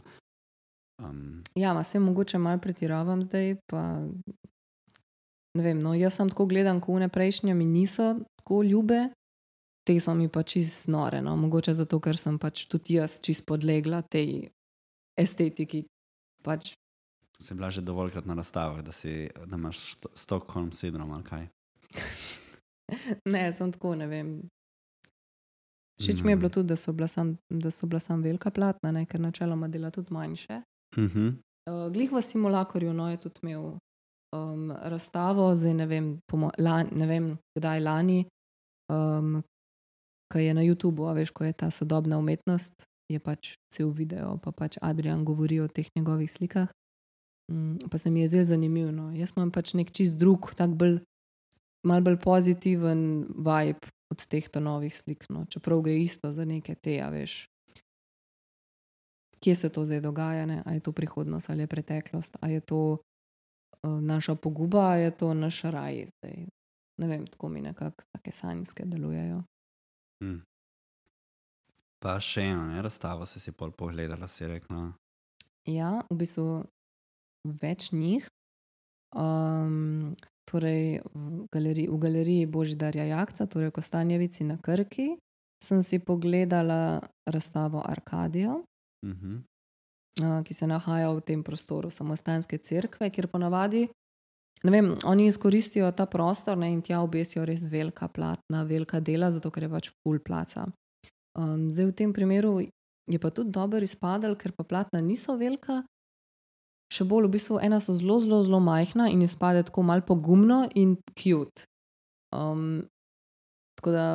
Um, Ja, ma se mogoče mal pretiravam zdaj. Pa, vem, no, jaz sem tako gledam, ko ne prejšnje mi niso tako ljube, te so mi pa čist nore. No. Mogoče zato, ker sem pač tudi jaz čist podlegla tej estetiki. Pač, si bila že dovoljkrat na razstavah, da, si, da imaš sto- Stockholm sindrom ali kaj. ne, sem tako, ne vem. Všeč mi je bilo tudi, da so bila sam, so bila sam velika platna, ne, ker načeloma dela tudi manjše. Uh -huh. Uh, Glih v simulatorju no, je tudi imel um, razstavo, zdaj ne vem, pomo, lan, ne vem kdaj lani, um, ki je na YouTubu, a veš, ko je ta sodobna umetnost, je pač cel video, pa pač Adrian govori o teh njegovih slikah. Um, pa se mi je zelo zanimivo. No. Jaz imam pač nek čist drug, tak bolj, mal bolj pozitiven vibe od teh novih slik. No. Čeprav gre isto za neke te, a veš, kje se to zdaj dogaja, ne? a je to prihodnost ali je preteklost, ali je to uh, naša poguba, ali je to naš raj zdaj. Ne vem, tako mi nekako take sanjske delujejo. Hm. Pa še eno, ne, razstavo si si pol pogledala, si rekla. Ja, v bistvu več njih. Um, torej v, galeriji, v galeriji Božidarja Jakca, torej v Kostanjevici na Krki, sem si pogledala razstavo Arkadijo. Uh -huh. uh, ki se nahaja v tem prostoru samostanske cerkve, kjer ponavadi, ne vem, oni izkoristijo ta prostor ne, in tja obesijo res velika platna, velika dela, zato ker je pač full placa. Um, zdaj v tem primeru je pa tudi dobro izpadel, ker pa platna niso velika. Še bolj v bistvu ena so zelo, zelo, zelo majhna in izpade tako mal pogumno in cute. Um, tako da,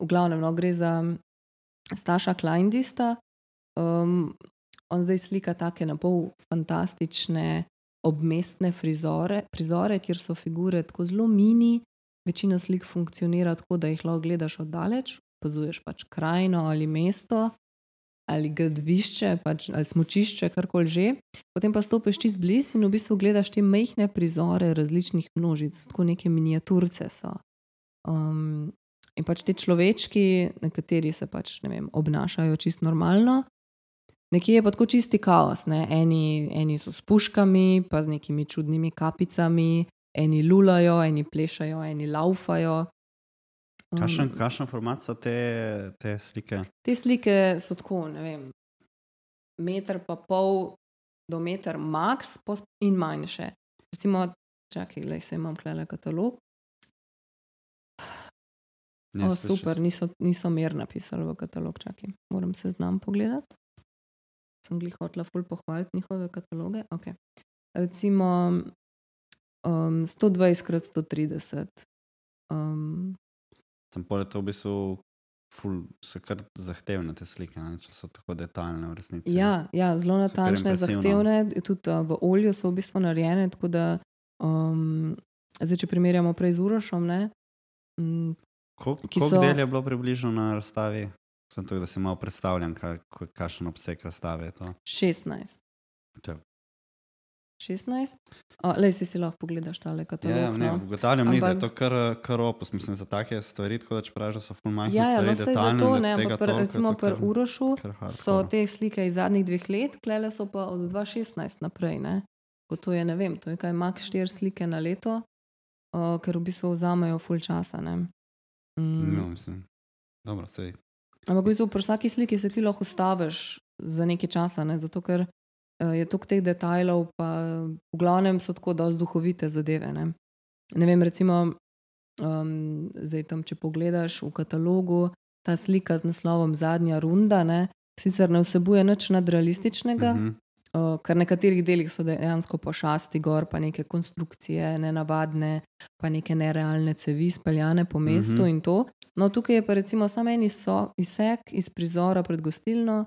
v glavnem, no, gre za Staša Kleindista, Um, on zdaj slika take na pol fantastične, obmestne frizore, prizore, kjer so figure tako zelo mini, večina slik funkcionira tako, da jih lahko gledaš oddaleč, opazuješ pač krajino ali mesto. Ali gradbišče, pač, ali smočišče, karkoli že. Potem pa stopiš čez blizu in v bistvu gledaš te majhne prizore različnih množic, tako neke miniaturce so. Um, in pač ti človečki, nekateri se pač vem, obnašajo čist normalno, Nekje je pa tako čisti kaos. Eni, eni so s puškami, pa z nekimi čudnimi kapicami, eni lulajo, eni plešajo, eni laufajo. Kakšen, kakšen format so te, te slike? Te slike so tako, ne vem, meter pa pol do meter max in manjše. Recimo, čakaj, le se imam klele katalog. Ne, O, super, niso, niso mer napisali v katalog, čakaj, moram se znam pogledati. Sem glih hotela ful pohvaliti njihove kataloge. Okay. Recimo um, 120 krat 130. Um, Sem pol to v bistvu ful, so kar zahtevne te slike, ne? če so tako detaljne v resnici. ja, ja, zelo natančne, zahtevne, tudi uh, v olju so v bistvu narejene. Tako da, um, zdaj, če primerjamo prej z Urošom, ne, um, Koliko ki so... del je bilo približno na razstavi? Sem tukaj, da si malo predstavljam, kakšen obseg razstave je to. 16. To je- 16? Uh, Lej si si lahko pogledaš tale katalog. Ja, ja, ne, no. ugotavljam, Ampak... da je to kar, kar opus, mislim, za take stvari, tako da če praviš, da so ful majhne Ja, ja, no, detaljne, zato ne, ampak pr, recimo pri Urošu kar so hardcore. te slike iz zadnjih dveh let, klele so pa od 2016 naprej. Ne? Ko to je, ne vem, to je kaj max 4 slike na leto, uh, ker v bistvu vzamejo full časa. ne. Mm. No, mislim. Dobro, sej. Ampak v bistvu pri vsaki sliki se ti lahko ustaviš za nekaj časa, ne? zato ker je toliko teh detajlov, pa v glavnem so tako dosti duhovite zadeve. Ne, ne vem, recimo, um, zdaj tam, če pogledaš v katalogu, ta slika z naslovom Zadnja runda, ne, sicer ne vsebuje nič nadrealističnega, Mhm. Uh, ker na nekaterih delih so dejansko pošasti gor, pa neke konstrukcije, nenavadne, pa neke nerealne cevi speljane po mestu Mhm. in to. No, tukaj je pa recimo samo en izsek iz prizora pred gostilno,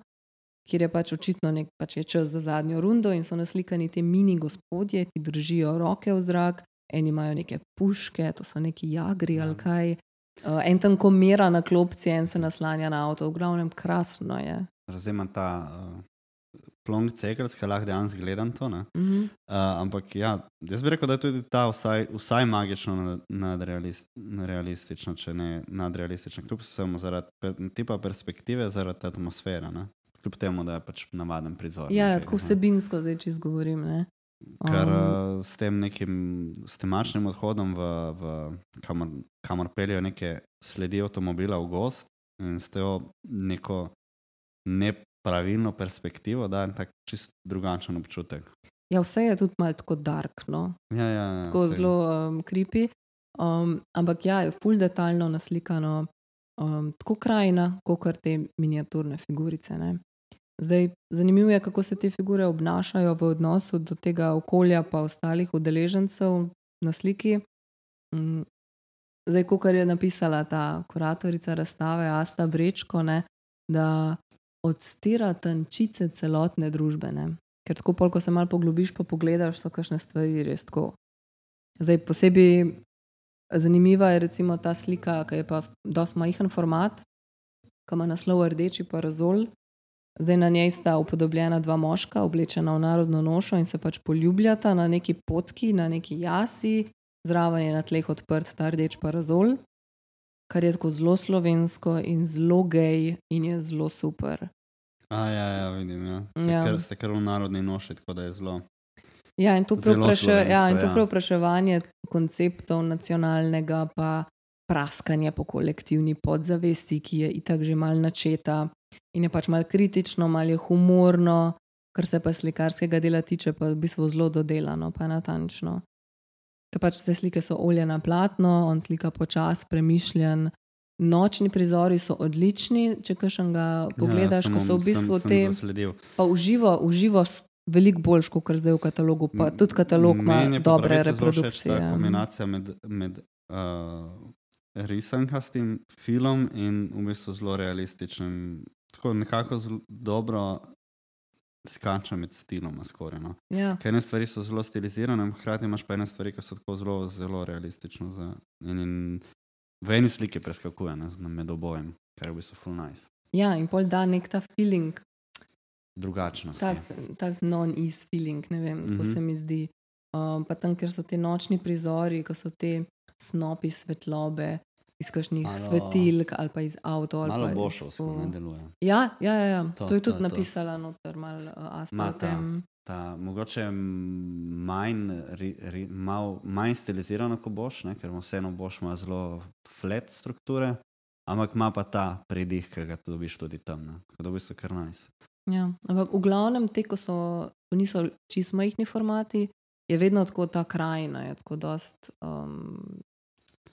kjer je pač očitno nek, pač je čas za zadnjo rundo in so naslikani ti mini gospodje, ki držijo roke v zrak, eni imajo neke puške, to so neki jagri ali kaj. Uh, en tam komira na klopci, en se naslanja na avto, v glavnem krasno je. Zdaj ima ta uh, plonk cegelsk, lahko dejansko gledam to. ne. Mhm. Uh, ampak ja, jaz bi rekel, da je tudi ta vsaj, vsaj magično nad- nadrealist, nadrealistična, če ne nadrealistična, kljub vsemu zaradi tipa perspektive, zaradi atmosfere. Ne? Kljub temu, da je pač navaden prizor. Ja, nekaj, tako vsebinsko zdaj, če izgovorim. Ne? Ker Um, uh, s tem nekim s temačnim odhodom, v, v, kamor, kamor peljejo neke sledi avtomobila v gost in s to neko nepravilno perspektivo, da je tak čist drugačen občutek. Ja, vse je tudi malo tako dark, no? Ja, ja, ja, tako saj. zelo um, kripi. Um, ampak ja, je ful detaljno naslikano, um, tako krajina, kot te miniaturne figurice. Ne? Zdaj, zanimivo je, kako se te figure obnašajo v odnosu do tega okolja, pa ostalih udeležencev na sliki. Mm, Zdaj, kot je napisala ta kuratorica razstave Asta Vrečko, ne, da odstira tančice celotne družbe. Ne. Ker tako, pol, ko se malo poglobiš, pa pogledaš, so kakšne stvari res tako. Zdaj, posebej zanimiva je recimo ta slika, ki je pa dosti majhen format, ki ima naslov Rdeči parazol. Zdaj na njej sta upodobljena dva moška, oblečena v narodno nošo in se pač poljubljata na neki potki, na neki jasi, zraven je na tleh odprt ta rdeč parazol, kar je tako zelo slovensko in zelo gej in je zelo super. A, ja, ja, vidim. Ja. Ste, Ja. Kar, ste kar v narodni noši, tako da je zelo. Ja, in to Zelo preopraše, ja, in to ja. preopraševanje konceptov nacionalnega, pa praskanje po kolektivni podzavesti, ki je itak že mal načeta in je pač mal kritično, mal je humorno, kar se pa slikarskega dela tiče, pa v bistvu zelo dodelano, pa natančno. Ker pač vse slike so olje na platno, on slika počas, premišljen. Nočni prizori so odlični, če kašnega pogledaš, ja, ko so v bistvu sem, te. Sem zasledil. Pa uživo, uživo veliko boljš, kot zdaj v katalogu. Pa tudi katalog ima dobre reprodukcije. Ta kombinacija med, med uh, risankastim filmom in v bistvu zelo realističnim. Tako nekako zelo dobro skača med stiloma skoraj. No. Ja, Ker ene stvari so zelo stilizirane, hkrati imaš pa ene stvari, ki so tako zelo, zelo realistične. Za, in, in v eni sliki preskakuje ne, med obojem, kar je v bistvu full nice. ja, in pol da nek ta feeling, Drugačnost. tak, tak non-ease feeling, ne vem, kako Mhm. se mi zdi. Um, pa tam, kjer so ti nočni prizori, ko so te snopi svetlobe. Iz kakšnih Malo- svetilk ali pa iz avto. ali Malo iz- bošovsko o. ne deluje. Ja, ja, ja, ja. To, To, to je to, tudi to. napisala noter, malo uh, Ma o ta. mogoče manj, ri, ri, mal, manj stilizirano kot boš, ne? ker vseeno boš ima zelo flat strukture, ampak ima pa ta pridih, ki ga dobiš tudi tam. Ne? Tako da v bistvu kar nice. Ja, ampak v glavnem, te, ko, so, ko niso čisto majhni formati, je vedno tako ta krajina, je tako dost um,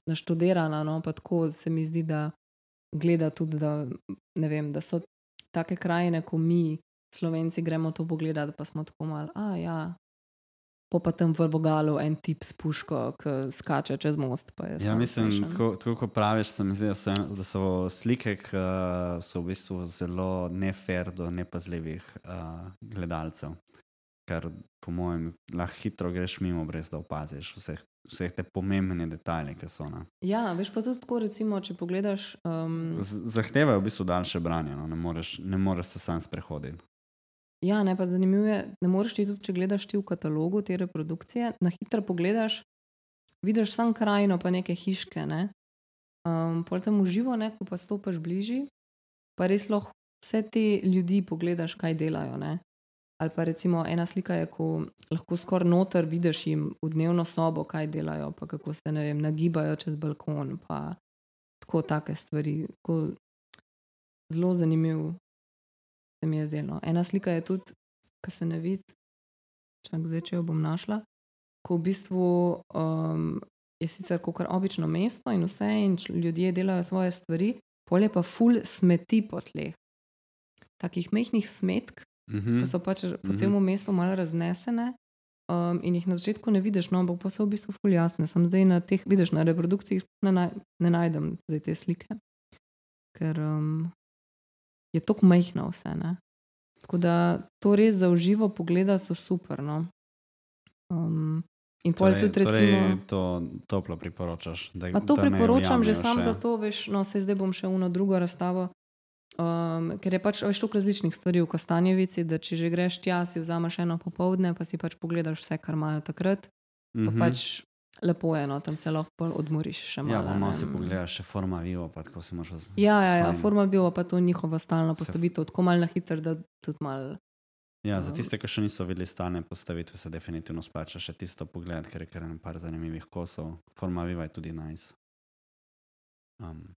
naštudirana. No? Pa tako se mi zdi, da gleda tudi, da, vem, da so take krajine, ko mi, slovenci, gremo to pogledati, pa smo tako malo, a ja. Po pa tam v Vogalu en tip s puško, ki skače čez most. Ja, mislim, tako, tako kot praviš, se zdi, da so, da so slike, ki so v bistvu zelo nefer do nepazljivih uh, gledalcev. Kar, po mojem, lahko hitro greš mimo, brez da opaziš vseh, vseh te pomembne detajle, ki so. Ne? Ja, veš pa tudi tako, recimo, če pogledaš. Um, Zahtevajo v bistvu daljše branje, no? ne, moreš, ne moreš se sam sprehoditi. Ja, ne pa zanimivo je, ne moreš ti tudi, če gledaš ti v katalogu te reprodukcije, na hitro pogledaš, vidiš sam krajino, pa neke hiške. Ne? Um, pol tam uživo, ne, ko pa stopiš bližje, pa res lahko vse te ljudi pogledaš, kaj delajo. Ne? Ali pa recimo ena slika je, ko lahko skoraj noter vidiš jim v dnevno sobo, kaj delajo, pa kako se ne vem, nagibajo čez balkon. Pa tako take stvari. Tako, zelo zanimiv se mi je zdelo. Ena slika je tudi, ki se ne vidi, čak zdaj, če jo bom našla. Ko v bistvu um, je sicer kot obično mesto in vse, in ljudje delajo svoje stvari, polje pa ful smeti po tleh. Takih mehkih smetk, Mhm. ki so pač po Mhm. celem mestu malo raznesene. Um, in jih na začetku ne vidiš, no, ampak pa so v bistvu ful jasne. Sem zdaj na teh, vidiš, na reprodukcijah sploh ne, naj, ne najdem zdaj te slike, ker um, je tako majhno vse. Ne? Tako da to res za uživo pogledati so super. No? Um, in Torej, tudi torej recimo. to toplo priporočaš. Da, Pa to da priporočam že sam še. zato, veš, no, se zdaj bom še uno drugo razstavo. Um, ker je pač veš toliko različnih stvari v Kostanjevici, da če že greš tja, si vzameš eno popovdne, pa si pač pogledaš vse, kar imajo takrat. Pa Mhm. pač lepo je, no, tam se lahko odmoriš še Ja, malo. pa malo si pogledaš še forma vivo, pa tako si moraš Ja, ja, ja fajn. forma bil pa to njihova stalna Se- postavitev, tako malo na hitro, da tudi malo. Ja, za Um, tiste, ki še niso videli stalne postavitve, se definitivno splača še tisto pogled, ker je kar en par zanimivih kosov. Forma viva je tudi nice. Um,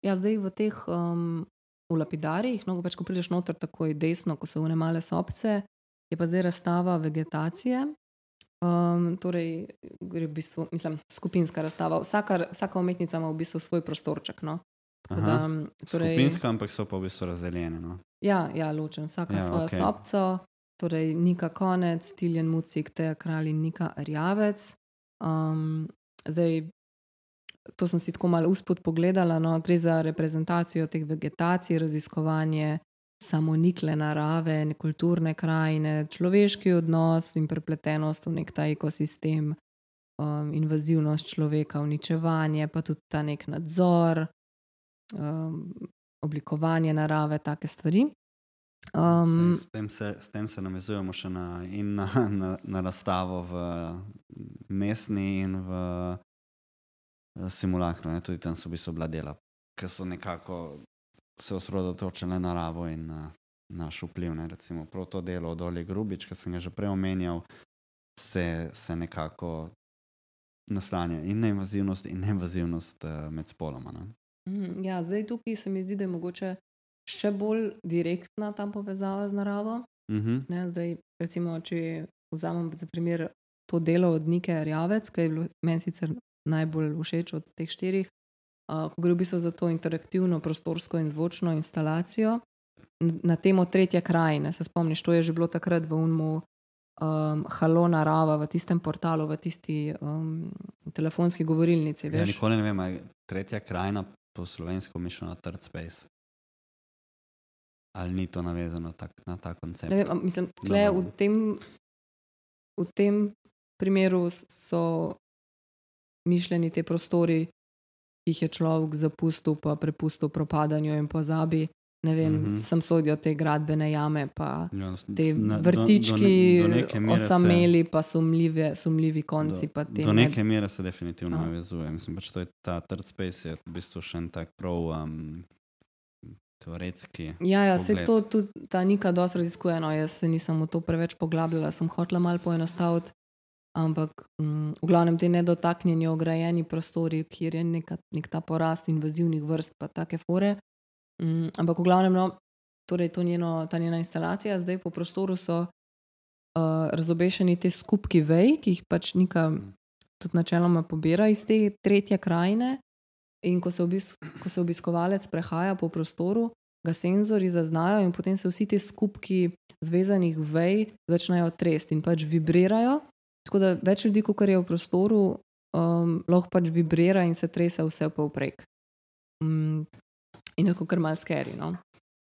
Ja, zdaj v teh um, v lapidarjih, no, pač, ko prideš noter takoj desno, ko so one male sopce, je pa zdaj razstava vegetacije. Um, torej, gre v bistvu, mislim, skupinska razstava. Vsaka, vsaka umetnica ima v bistvu svoj prostorček. No. Tako Aha. Da, torej, Skupinsko, ampak so pa v bistvu razdeljene. No? Ja, ja ločen, vsaka Ja, svojo okay. sopco. Torej, Nika Konec, Tiljen Mucik, Teja Kralj in Nika Rjavec. Um, zdaj, to sem si tako malo uspod pogledala. No, gre za reprezentacijo teh vegetacij, raziskovanje samonikle narave, ne- kulturne krajine, človeški odnos in prepletenost v nek ta ekosistem, um, invazivnost človeka, uničevanje, pa tudi ta nek nadzor, um, oblikovanje narave, take stvari. Um, s, tem se, s tem se navezujemo še na, na, na, na razstavo v mestni in v simulakru. Ne? Tudi tam so v bistvu bila dela, ki so nekako se osredotočile na naravo in na naš vpliv. Ne? Recimo prav to delo od Olje Grubič, ki sem ga že prej omenjal, se, se nekako naslanja in na invazivnost in neinvazivnost uh, med spoloma. Ne? Mhm, Ja, zdaj tukaj se mi zdi, da je mogoče še bolj direktna ta povezava z naravo. Mhm. Ne, zdaj, recimo, če vzamem za primer to delo od Nike Rjavec, ki je bilo meni sicer najbolj všeč od teh štirih, ko gre v bistvu za to interaktivno prostorsko in zvočno instalacijo na temo tretje krajine. Se spomniš, to je že bilo takrat v Unmu. Um, Halo narava v tistem portalu, v tisti um, telefonski govorilnici. Ja, Veš? nikoli ne vem, ali je tretja krajina po slovensko mišljena Third Space. Ali ni to navezano tak, na ta koncept? Ne vem, mislim, tle, v, tem, v tem primeru so mišljeni ti prostori, ki jih je človek zapustil, pa prepustil propadanju in pozabi. Ne vem, mm. -hmm. sem sodijo te gradbene jame, pa Ja, te na- do- vrtički, do ne- do mere se- osameli, pa sumljive, sumljivi konci. pa te Do ne- neke mere se definitivno Ja. navezuje. Mislim, pač to je ta Third Space je v bistvu še en tak prav um, teoretski. Ja, ja se to tudi ta Nika dosti raziskuje. No, jaz se nisem v to preveč poglabljala, sem hotela malo poenostaviti. Ampak mm, v glavnem ti nedotaknjeni, ograjeni prostori, kjer je neka, nek ta porast invazivnih vrst, pa take fore. Mm, ampak v glavnem, no, torej to njeno, ta njena instalacija, zdaj po prostoru so uh, razobešeni te skupki vej, ki jih pač Nika tudi načeloma pobira iz te tretje krajine. In ko se, obis, ko se obiskovalec prehaja po prostoru, ga senzori zaznajo, in potem se vsi ti skupki zvezanih vej začnejo tresti in pač vibrirajo. Tako da več ljudi, kot je v prostoru, um, lahko pač vibrira in se trese vse povprek. Um, in je tako kar mal skeri. No?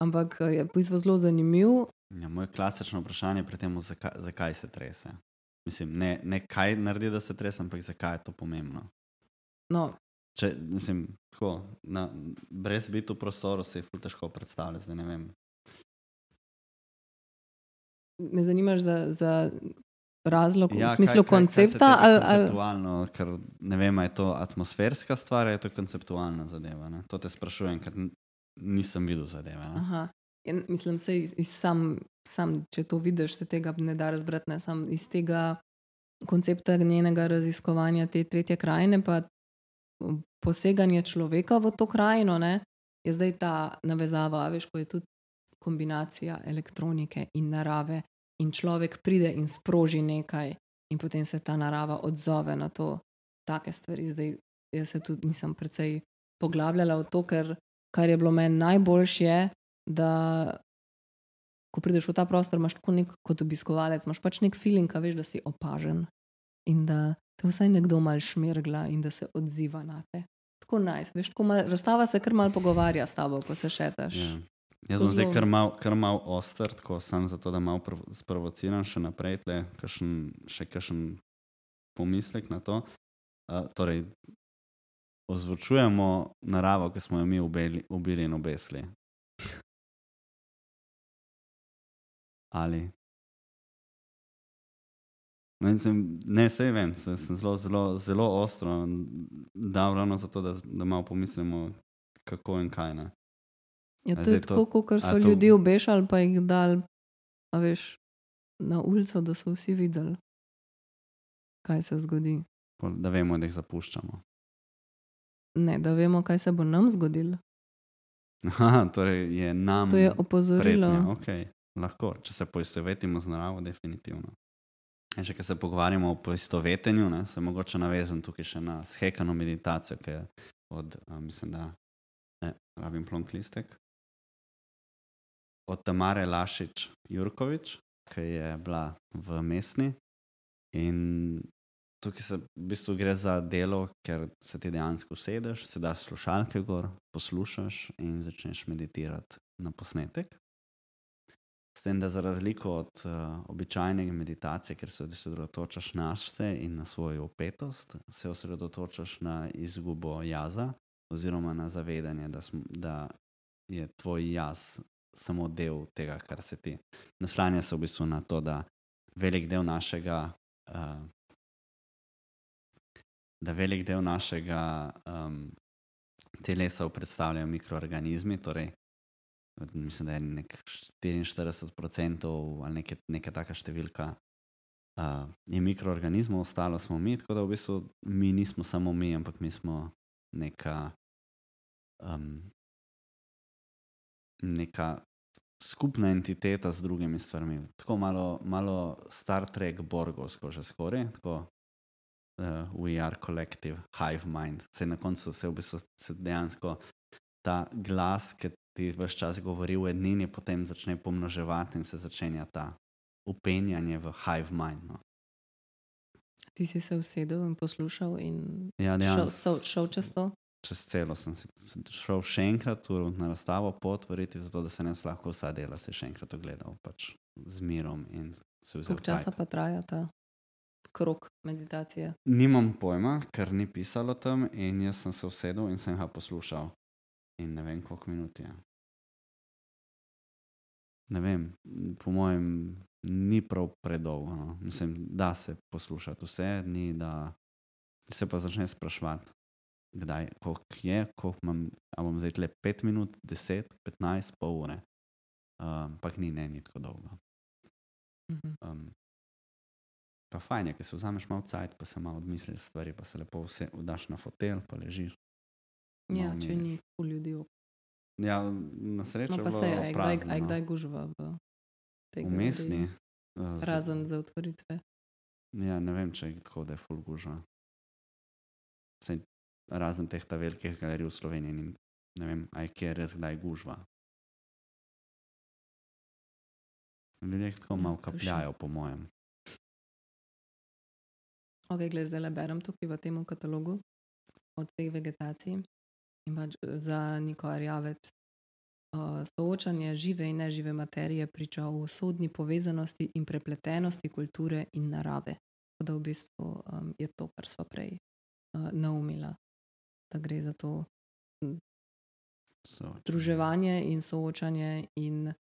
Ampak eh, je v bistvu zelo zanimiv. Ja, moje klasično vprašanje pri tem, zakaj, zakaj se trese. Mislim, ne, ne kaj naredi, da se trese, ampak zakaj je to pomembno. No, Če, mislim, tako, na, brez biti v prostoru se je težko predstavljati. Zdaj ne vem. me zanimaš za, za razlog, ja, Ja, v smislu kaj, kaj, koncepta. kaj ali, tebi ali, konceptualno, ker ne vem, je to atmosferska stvar ali je to konceptualna zadeva. Ne? To te sprašujem, ker nisem videl zadeve. In mislim, se iz, iz sam, sam, če to vidiš, se tega ne da razbrati. Ne? Sam iz tega koncepta njenega raziskovanja te tretje krajine, pa poseganje človeka v to krajino, ne? je zdaj ta navezava, veš, ko je tudi kombinacija elektronike in narave, in človek pride in sproži nekaj, in potem se ta narava odzove na to, take stvari. Zdaj, jaz se tudi nisem precej poglabljala v to, ker kar je bilo meni najboljše, da ko prideš v ta prostor, imaš tako nek kot obiskovalec, imaš pač nek feeling, a veš, da si opažen in da te vsaj nekdo mal šmirgla in da se odziva na te. Tako naj, nice. veš, tako mal, razstava se kar mal pogovarja s tabo, ko se šetaš. Ja. Jaz sem zdaj kar mal, kar mal oster, tako sam zato, da malo prov- sprovociram še naprej, tle, kakšen, še kakšen pomislek na to. Uh, torej, ozvočujemo naravo, ki smo jo mi ubili, ubili in obesli. Ali. Ne, sem, ne sej vem, se, sem zelo, zelo, zelo ostro dal ravno zato, da, da malo pomislimo, kako in kaj. Ne. Ja, to je zdaj to- tako, kot so to- ljudi obešali, pa jih dal, veš, na ulico, da so vsi videli, kaj se zgodi. Da vemo, da jih zapuščamo. Ne, da vemo, kaj se bo nam zgodilo. Aha, torej je nam. To je opozorilo. Pretnja, okay. Lahko, če se poistovetimo z naravo, definitivno. In še, ko se pogovarjamo o poistovetenju, ne, se mogoče navežem tukaj še na shekano meditacijo, ki je od, a, mislim, da ne, rabim plonk listek. Od Tamare Lašič Jurkovič, ki je bila v mestni. In tukaj se v bistvu gre za delo, ker se ti dejansko usedeš, se daš slušalke gor, poslušaš in začneš meditirati na posnetek. S tem, da za razliko od uh, običajne meditacije, kjer se osredotočaš na sebe in na svojo opetost, se osredotočaš na izgubo jaza, oziroma na zavedanje, da, sm, da je tvoj jaz samo del tega, kar se ti. Naslanja se v bistvu na to, da velik del našega. Uh, Da velik del našega um, telesa predstavljajo mikroorganizmi, torej mislim, da je nek 44% ali neke, neka taka številka uh, je mikroorganizmov, ostalo smo mi, tako da v bistvu mi nismo samo mi, ampak mi smo neka, um, neka skupna entiteta z drugimi stvarmi. Tako malo, malo Star Trek Borgovsko že skoraj, tako uh, we are collective hive mind. Se na koncu se v bistvu se dejansko ta glas, ki ti vse čas govori v ednini, potem začne pomnoževati in se začenja ta upenjanje v hive mind. No. Ti si se usedel in poslušal in Ja, dejansko. šel, šel čez to. Čez celo sem sem šel še enkrat na razstavo po otvoritvi, zato da se ne lahko vsa dela si še enkrat ogledal, pač z mirom in se vzel Koliko časa pa traja ta krok meditacije? Nimam pojma, ker ni pisalo tam in jaz sem se usedel in sem ga poslušal. In ne vem, koliko minut je. Ne vem, po mojem, ni prav predolgo. No. Mislim, da se poslušati vse, ni da se pa začne spraševati, kdaj, koliko je, koliko imam, a bom zdaj le 5 minut, 10, 15, pol ure. Ampak um, ni, ne, ni tako dolgo. Um, pa fajn je, ker se vzameš malo cajt, pa se malo odmisliš stvari, pa se lepo vse vdaš na fotel, pa ležiš. Ja, Malo če miriš. ni ful ljudi. Ja, na srečo No, pa se je, kdaj, no. kdaj gužva v tej Vmesni. galeriji? z- Razen za otvoritve. Ja, ne vem, če je tako, da je full gužva. Sej, razen teh velikih galerij v Sloveniji, ni, ne vem, a je kje res kdaj gužva. Ljudje tako Ja, malo kapljajo, po mojem. Ok, gled, zdaj le berem tukaj v tem katalogu o tej vegetaciji. In pač za Niko Arjavec. Uh, soočanje žive in nežive materije priča o sodni povezanosti in prepletenosti kulture in narave. Tako da v bistvu um, je to, kar smo prej uh, naumila. Da gre za to So, združevanje in soočanje in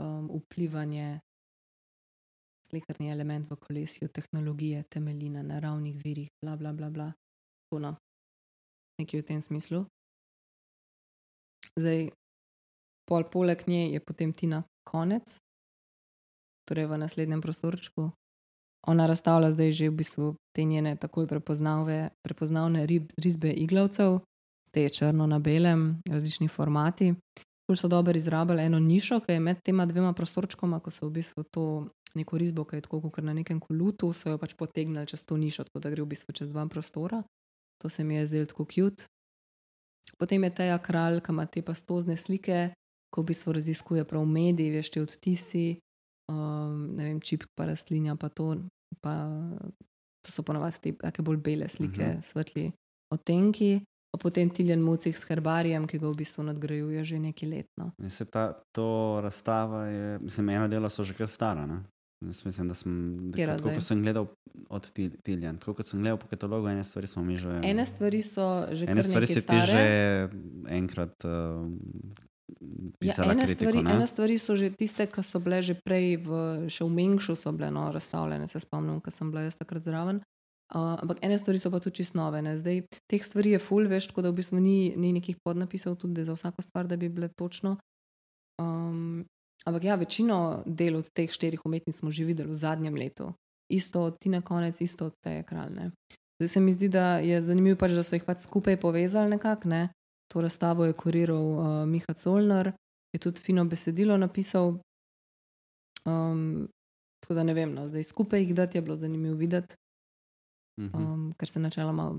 um, vplivanje, slehrni element v kolesju tehnologije, temelji na naravnih virih, bla, bla, bla. bla. Tako, no. Nekaj v tem smislu. Zdaj, pol poleg nje je potem Tina konec, torej v naslednjem prostorčku. Ona razstavlja zdaj že v bistvu te njene takoj prepoznavne, rib, risbe iglavcev, te črno na belem, različni formati. Bolj so dobro izrabili eno nišo, ki je med tema dvema prostorčkoma, ko so v bistvu to neko risbo, ki je tako kot na nekem kolutu, so jo pač potegnili čez to nišo, tako da gre v bistvu čez dva prostora. To se mi je zdelo tako cute. Potem je Teja kralj, ki ima te pastozne slike, ko v bistvu raziskuje prav mediji, veš, ti odtisi, um, ne vem, čip, pa rastlinja, pa to. Pa, to so ponovadi take bolj bele slike, uh Mhm. -huh. svetli odtenki. Potem tiljen mucih s herbarijem, ki ga v bistvu nadgrajuje že nekaj let. No. Se ta, to razstava je, mislim, ena dela so že kar stara. Ne? Jaz mislim, da sem, da, tako, kot sem gledal od Til- Tiljan, tako kot sem gledal po katalogu, ene stvari smo mi že. Ene stvari so že ene stvari si ti stare. že enkrat uh, Ja, pisala ene, kritiko. stvari, ne? ene stvari so že tiste, ki so bile že prej, v, še v Mengšu so bile no, razstavljene, se spomnim, ker sem bila jaz takrat zraven. Uh, ampak ene stvari so pa tudi čisto nove. Ne. Zdaj, teh stvari je full, veš, tako da v bistvu ni, ni nekih podnapisov tudi za vsako stvar, da bi bile točno. Um, ampak ja, večino del od teh štirih umetnic smo že videli v zadnjem letu. Isto od Tina Konec, isto od te ekrane. Zdaj se mi zdi, da je zanimivo, pač, da so jih pač skupaj povezali nekako. Ne. To razstavo je kuriral uh, Miha Colnar, je tudi fino besedilo napisal. Um, tako da ne vem, no, zdaj skupaj jih dati je bilo zanimivo videti, um, ker se načeloma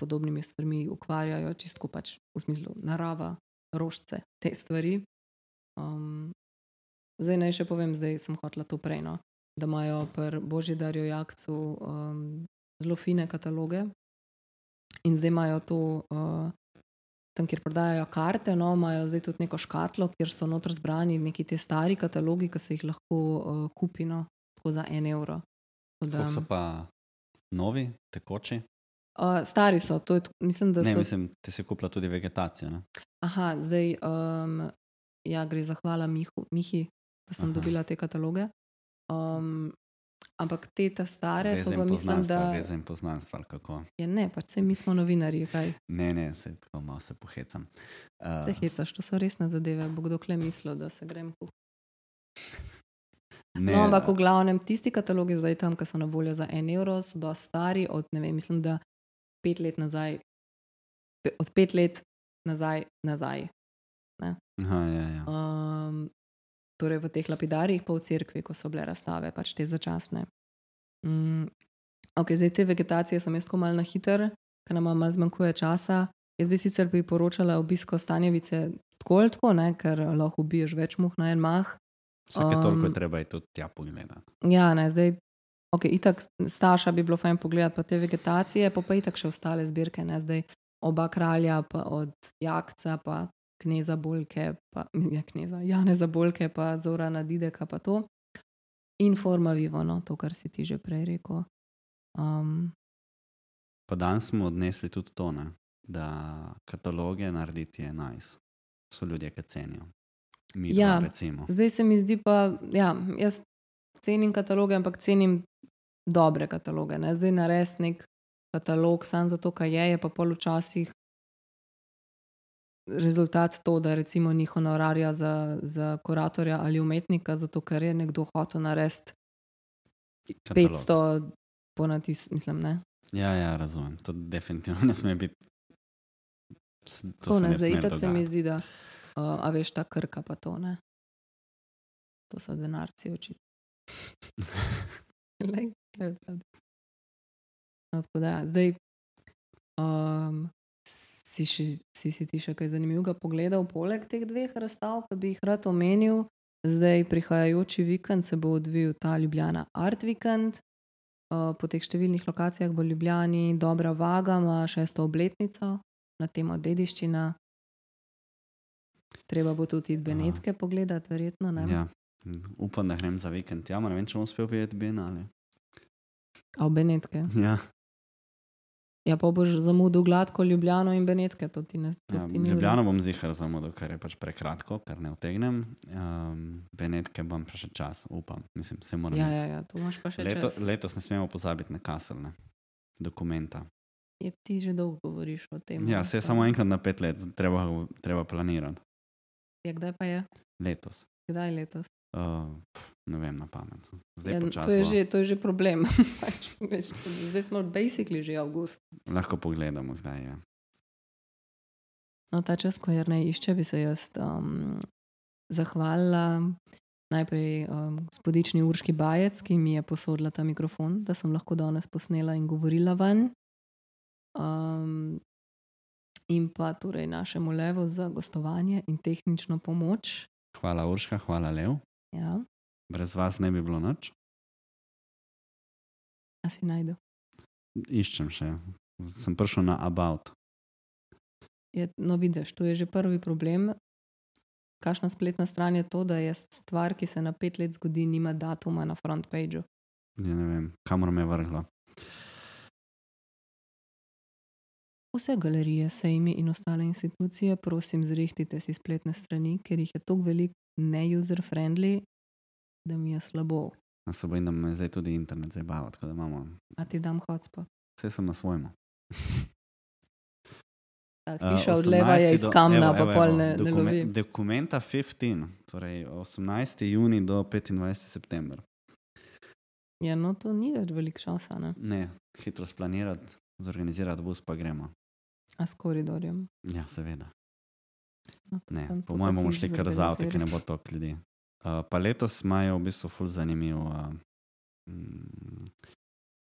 podobnimi stvarmi ukvarjajo, čisto pač v smislu narava, rožce, te stvari. Um, zdaj naj še povem, zdaj sem hotela to prej, no, da imajo pri Božidarju Jakcu um, zelo fine kataloge in zdaj imajo to. Uh, Tam, kjer prodajajo karte, no, imajo zdaj tudi neko škatlo, kjer so notr zbrani neki ti stari katalogi, ki se jih lahko uh, kupi no, tako za en evro. Koliko so pa novi, tekoči? uh, stari so, to je, mislim, da Ne, so. mislim, ti si kupila tudi vegetacijo. Ne? Aha, zdaj um, ja, gre za hvala Mihu, Mihi, da sem. Aha. dobila te kataloge. Um, ampak te ta stare so Vezem pa mislim, da vezem poznanstva, kako. je ne, pač se mi smo novinarji, kaj Ne, ne, se tako malo se pohecam. Uh, se hecaš, to so resne zadeve. Bo kdo kle mislil, da se grem kuhati. ne, No, ampak v glavnem tisti katalogi zdaj tam, ki so na voljo za en evro, so dosti stari, od ne vem, mislim, da pet let nazaj, pe, od pet let nazaj, nazaj. Aha, ja, ja. Um, torej v teh lapidarjih, pa v cerkvi, ko so bile razstave, pač te začasne. Um, ok, zdaj te vegetacije sem jaz tako mal na hiter, ker nam malo zmanjkuje časa. Jaz bi sicer priporočala obisko stanjevice tako ali tako, ne, ker lahko ubiješ več muh na en mah. Vsake toliko um, treba je tudi tja pogledati. Ja, ne, zdaj, ok, itak Staša bi bilo fajn pogledati, pa te vegetacije, pa pa itak še ostale zbirke, ne, zdaj oba kralja, pa od Jakca, pa kneza Bolke, pa ja, kneza Janeza Bolke, pa Zorana Dideka, pa to. In forma vivo, no, to, kar si ti že prej rekel. Um, Pa danes smo odnesli tudi to, ne? da kataloge narediti je nice. So ljudje, ki cenijo. Mi, Ja. recimo. zdaj se mi zdi pa, ja, jaz cenim kataloge, ampak cenim dobre kataloge. Ne? Zdaj narediti nek katalog, samo zato, kaj je, je pa pol včasih rezultat to, da recimo ni honorarja za, za kuratorja ali umetnika, zato ker je nekdo hotel narediti Katalog. 500 ponatis, mislim, ne. Ja, ja, razumem. To definitivno ne sme biti. To To ne, zdaj itak se mi zdi, da, uh, a veš, ta krka pa to ne. To so denarci očitno. Odzadaj. No, da, ja, zdaj um, si, še, si si ti še kaj zanimivega pogledal, poleg teh dveh razstav, ki bi jih rad omenil. Zdaj, prihajajoči vikend se bo odvijal ta Ljubljana Art Weekend. Po teh številnih lokacijah v Ljubljani, dobra vaga, ima šesto obletnico na temo dediščina. Treba bo tudi iti Benetke pogledati, verjetno. Ne? Ja. Upam, da grem za vikend. Ja, ne vem, če bom uspel videti Bienale. A v Benetke. Ja, Ja, pa boš zamudil gladko Ljubljano in Benetke, to ti ne to ja, ti redu. Ljubljano bom zihar zamudil, ker je pač prekratko, ker ne utegnem. Um, Benetke bom pa še čas, upam. Mislim, se moram. Ja, ja, ja, to imaš pa še Leto, čas. letos ne smemo pozabiti na kaselne dokumenta. Je, ti že dolgo govoriš o tem. Ja, se je samo enkrat na pet let, treba, treba planirati. Ja, kdaj pa je? Letos. Kdaj letos? Uh, ne vem na pamet. Zdaj Ja, ja, to, je že, to je že problem. Pač, Zdaj smo basically že avgust. Lahko pogledamo, kdaj je. No, ta čas, ko je ne išče, bi se jaz um, zahvalila najprej um, gospodični Urški Bajec, ki mi je posodila ta mikrofon, da sem lahko danes posnela in govorila ven. Um, in pa torej našemu levu za gostovanje in tehnično pomoč. Hvala Urška, hvala Lev. Ja, Brez vas ne bi bilo noč. a si najdu. Iščem še. Sem prišel na About. Je, no, vidiš, to je že prvi problem. Kakšna spletna stran je to, da je stvar, ki se na pet let zgodi, nima datuma na front pageu. Ja, ne vem, kamor me je vrglo. Vse galerije, sejmi in ostale institucije, prosim, zrihtite si spletne strani, ker jih je tako veliko ne-user-friendly, da mi je slabo. Ja, se bojim, da me zdaj tudi internet zabava, tako da imamo. A ti dam hotspot. Vse sem na svojemu. Ta Uh, hiša od leva je 18. iz kamna, pa pol ne, ne dokumen- lovi. Dokumenta 15, torej 18. juni do 25. september. Ja, no, to ni več veliko časa, ne? Ne, hitro splanirati, zorganizirati bus, pa gremo. A s koridorjem. Ja, seveda. No, Ne, po mojem bomo šli kar z avtom, ki ne bo toliko ljudi. Uh, pa letos imajo v bistvu ful zanimiv uh,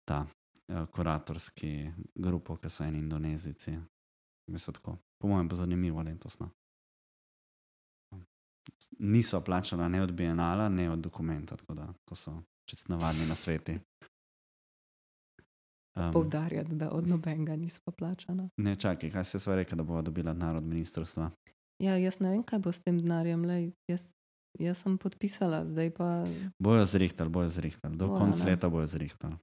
ta uh, kuratorski grupo, ki so eni indonezijci. V bistvu tako. Po mojem bo zanimivo letos. No. Niso plačala ne od Bienala, ne od dokumenta, tako da to so čisto navadni na sveti. Um, Poudarjati, da od nobenega nismo plačana. ne, čakaj, kaj se sva rekla, da bo dobila narod ministrstva. Ja, jaz ne vem, kaj bo s tem denarjem. Lej, jaz, jaz sem podpisala, zdaj pa Bojo zrihtali, bojo zrihtali. Do Bojo, konca leta bojo zrihtali.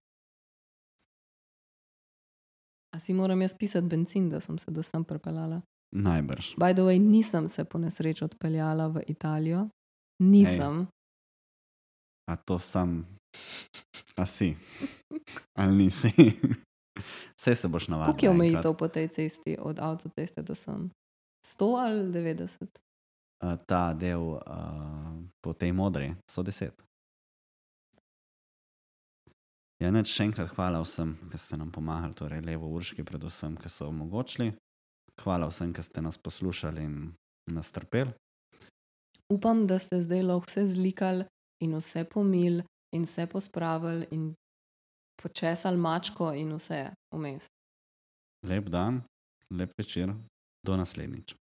a si moram jaz pisati benzin, da sem se do sem pripeljala. Najbrž. By the way, nisem se po nesreči odpeljala v Italijo. Nisem. A to sam, a si, ali nisi. Vse se boš navadil. Koliko je omejitev po tej cesti od avtoceste do sem? 100 ali 90? Ta del uh, po tej modri, 110. Ja, neč še enkrat hvala vsem, ki ste nam pomagali, torej levo urški, predvsem, ki so omogočili. Hvala vsem, ki ste nas poslušali in nas trpeli. Upam, da ste zdaj lahko vse zlikali in vse pomil in vse pospravili in počesali mačko in vse vmes. Lep dan, lep večer, do naslednjič.